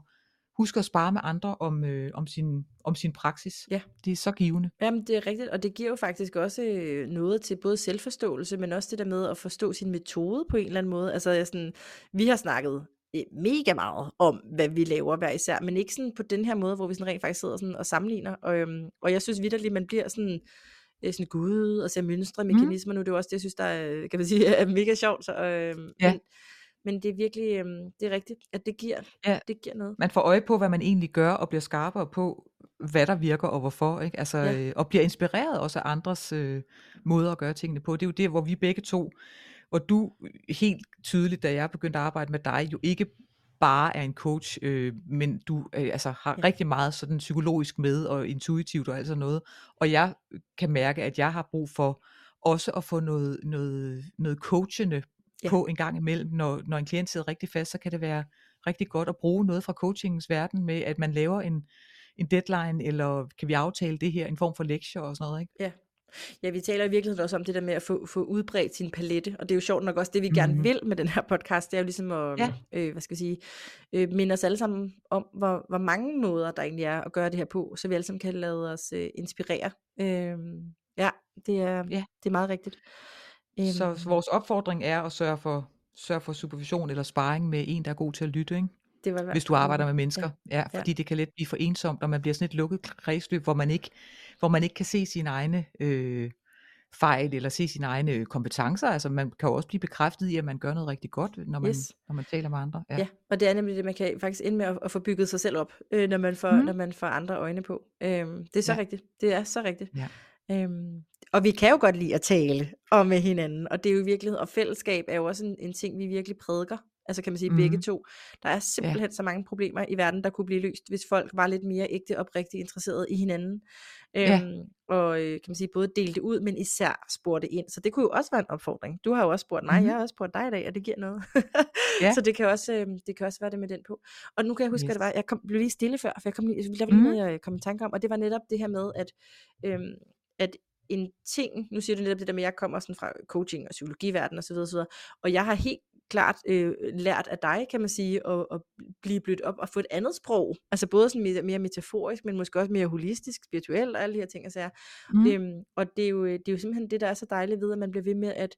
huske at spare med andre om, øh, om, sin, om sin praksis, Ja. det er så givende. Jamen, det er rigtigt, og det giver jo faktisk også øh, noget til både selvforståelse, men også det der med at forstå sin metode på en eller anden måde. Altså, jeg sådan, vi har snakket øh, mega meget om, hvad vi laver hver især, men ikke sådan på den her måde, hvor vi sådan rent faktisk sidder sådan og sammenligner. Og, øhm, og jeg synes vidderligt, man bliver sådan, øh, sådan gud og ser mønstre, mekanismer. Nu det er også det, jeg synes, der er, kan man sige, [laughs] er mega sjovt. Så, øhm, Ja. men, men det er virkelig, øhm, det er rigtigt, at det giver, Ja. det giver noget. Man får øje på, hvad man egentlig gør, og bliver skarpere på, hvad der virker og hvorfor, ikke? Altså, Ja. øh, og bliver inspireret også af andres øh, måder at gøre tingene på. Det er jo det, hvor vi begge to, hvor du helt tydeligt, da jeg begyndte at arbejde med dig, jo ikke bare er en coach, øh, men du øh, altså har Ja. rigtig meget sådan psykologisk med, og intuitivt og alt sådan noget. Og jeg kan mærke, at jeg har brug for også at få noget, noget, noget coachende Ja. på en gang imellem, når, når en klient sidder rigtig fast, så kan det være rigtig godt at bruge noget fra coachingens verden med, at man laver en, en deadline, eller kan vi aftale det her, en form for lektie og sådan noget, ikke? Ja. Ja, vi taler i virkeligheden også om det der med at få, få udbredt sin palette, og det er jo sjovt nok også det, vi gerne Mhm. vil med den her podcast, det er jo ligesom at, Ja. øh, hvad skal jeg sige, øh, minde os alle sammen om, hvor, hvor mange måder der egentlig er at gøre det her på, så vi alle sammen kan lade os øh, inspirere. Øh, ja, det er, Ja. det er meget rigtigt. Så, så vores opfordring er at sørge for, sørge for supervision eller sparring med en, der er god til at lytte, ikke? det var hvis du arbejder med mennesker. Ja, ja. fordi det kan let blive for ensomt, og man bliver sådan et lukket kredsløb, hvor man ikke, hvor man ikke kan se sine egne øh, fejl, eller se sine egne øh, kompetencer. Altså man kan jo også blive bekræftet i, at man gør noget rigtig godt, når man, Yes. når man taler med andre. Ja. ja, og det er nemlig det, man kan faktisk ende med at, at få bygget sig selv op, øh, når, man får, mm. Mm. når man får andre øjne på. Øhm, det er så Ja. rigtigt. Det er så rigtigt. Ja. Øhm, og vi kan jo godt lide at tale om med hinanden, og det er jo i virkeligheden, og fællesskab er jo også en, en ting, vi virkelig prædiker. Altså kan man sige, mm. begge Mhm. to. Der er simpelthen så mange problemer i verden, der kunne blive løst, hvis folk var lidt mere ægte og rigtig interesserede i hinanden. Ja. Øhm, og øh, kan man sige, både dele det ud, men især spurgte ind. Så det kunne jo også være en opfordring. Du har jo også spurgt mig, Mhm. jeg har også spurgt dig i dag, og det giver noget. Ja. [laughs] Så det kan, også, øh, det kan også være det med den på. Og nu kan jeg huske, yes. Yes. det var. Jeg kom, blev lige stille før, for jeg, kom lige, der var lige Mhm. noget, jeg kom i tanke om, og det var netop det her med, at, øhm, at en ting, nu siger du netop det der med, at jeg kommer sådan fra coaching og psykologiverdenen osv., osv., og jeg har helt klart øh, lært af dig, kan man sige, at, at blive blødt op og få et andet sprog, altså både sådan mere, mere metaforisk, men måske også mere holistisk, spirituelt og alle de her ting og sager. Mm. Øhm, og det er, jo, det er jo simpelthen det, der er så dejligt ved, at man bliver ved med at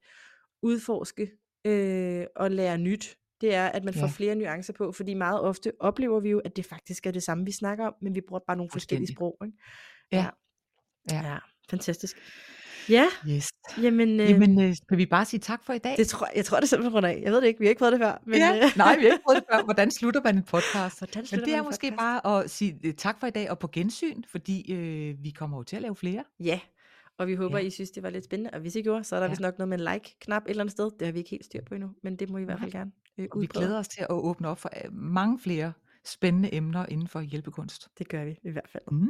udforske øh, og lære nyt. Det er, at man får Ja. flere nuancer på, fordi meget ofte oplever vi jo, at det faktisk er det samme, vi snakker om, men vi bruger bare nogle forskellige sprog. Ikke? Ja. Ja. Ja. ja, fantastisk. Ja, Yes. jamen, øh, Jamen, øh, skal vi bare sige tak for i dag? det tror, jeg tror det er simpelthen rundt af. Jeg ved det ikke, vi har ikke prøvet det før. Men, ja. øh, Nej, vi har ikke prøvet det før. [laughs] Hvordan slutter man en podcast? Hvordan Men det er måske podcast? bare at sige øh, tak for i dag og på gensyn, fordi øh, vi kommer jo til at lave flere. Ja, og vi håber, Ja. I synes, det var lidt spændende. Og hvis I gjorde, så er der Ja. vist nok noget med en like-knap et eller andet sted. Det har vi ikke helt styr på endnu, men det må I i hvert fald gerne øh, Og vi glæder os til at åbne op for øh, mange flere spændende emner inden for hjælpekunst. Det gør vi i hvert fald. Mm.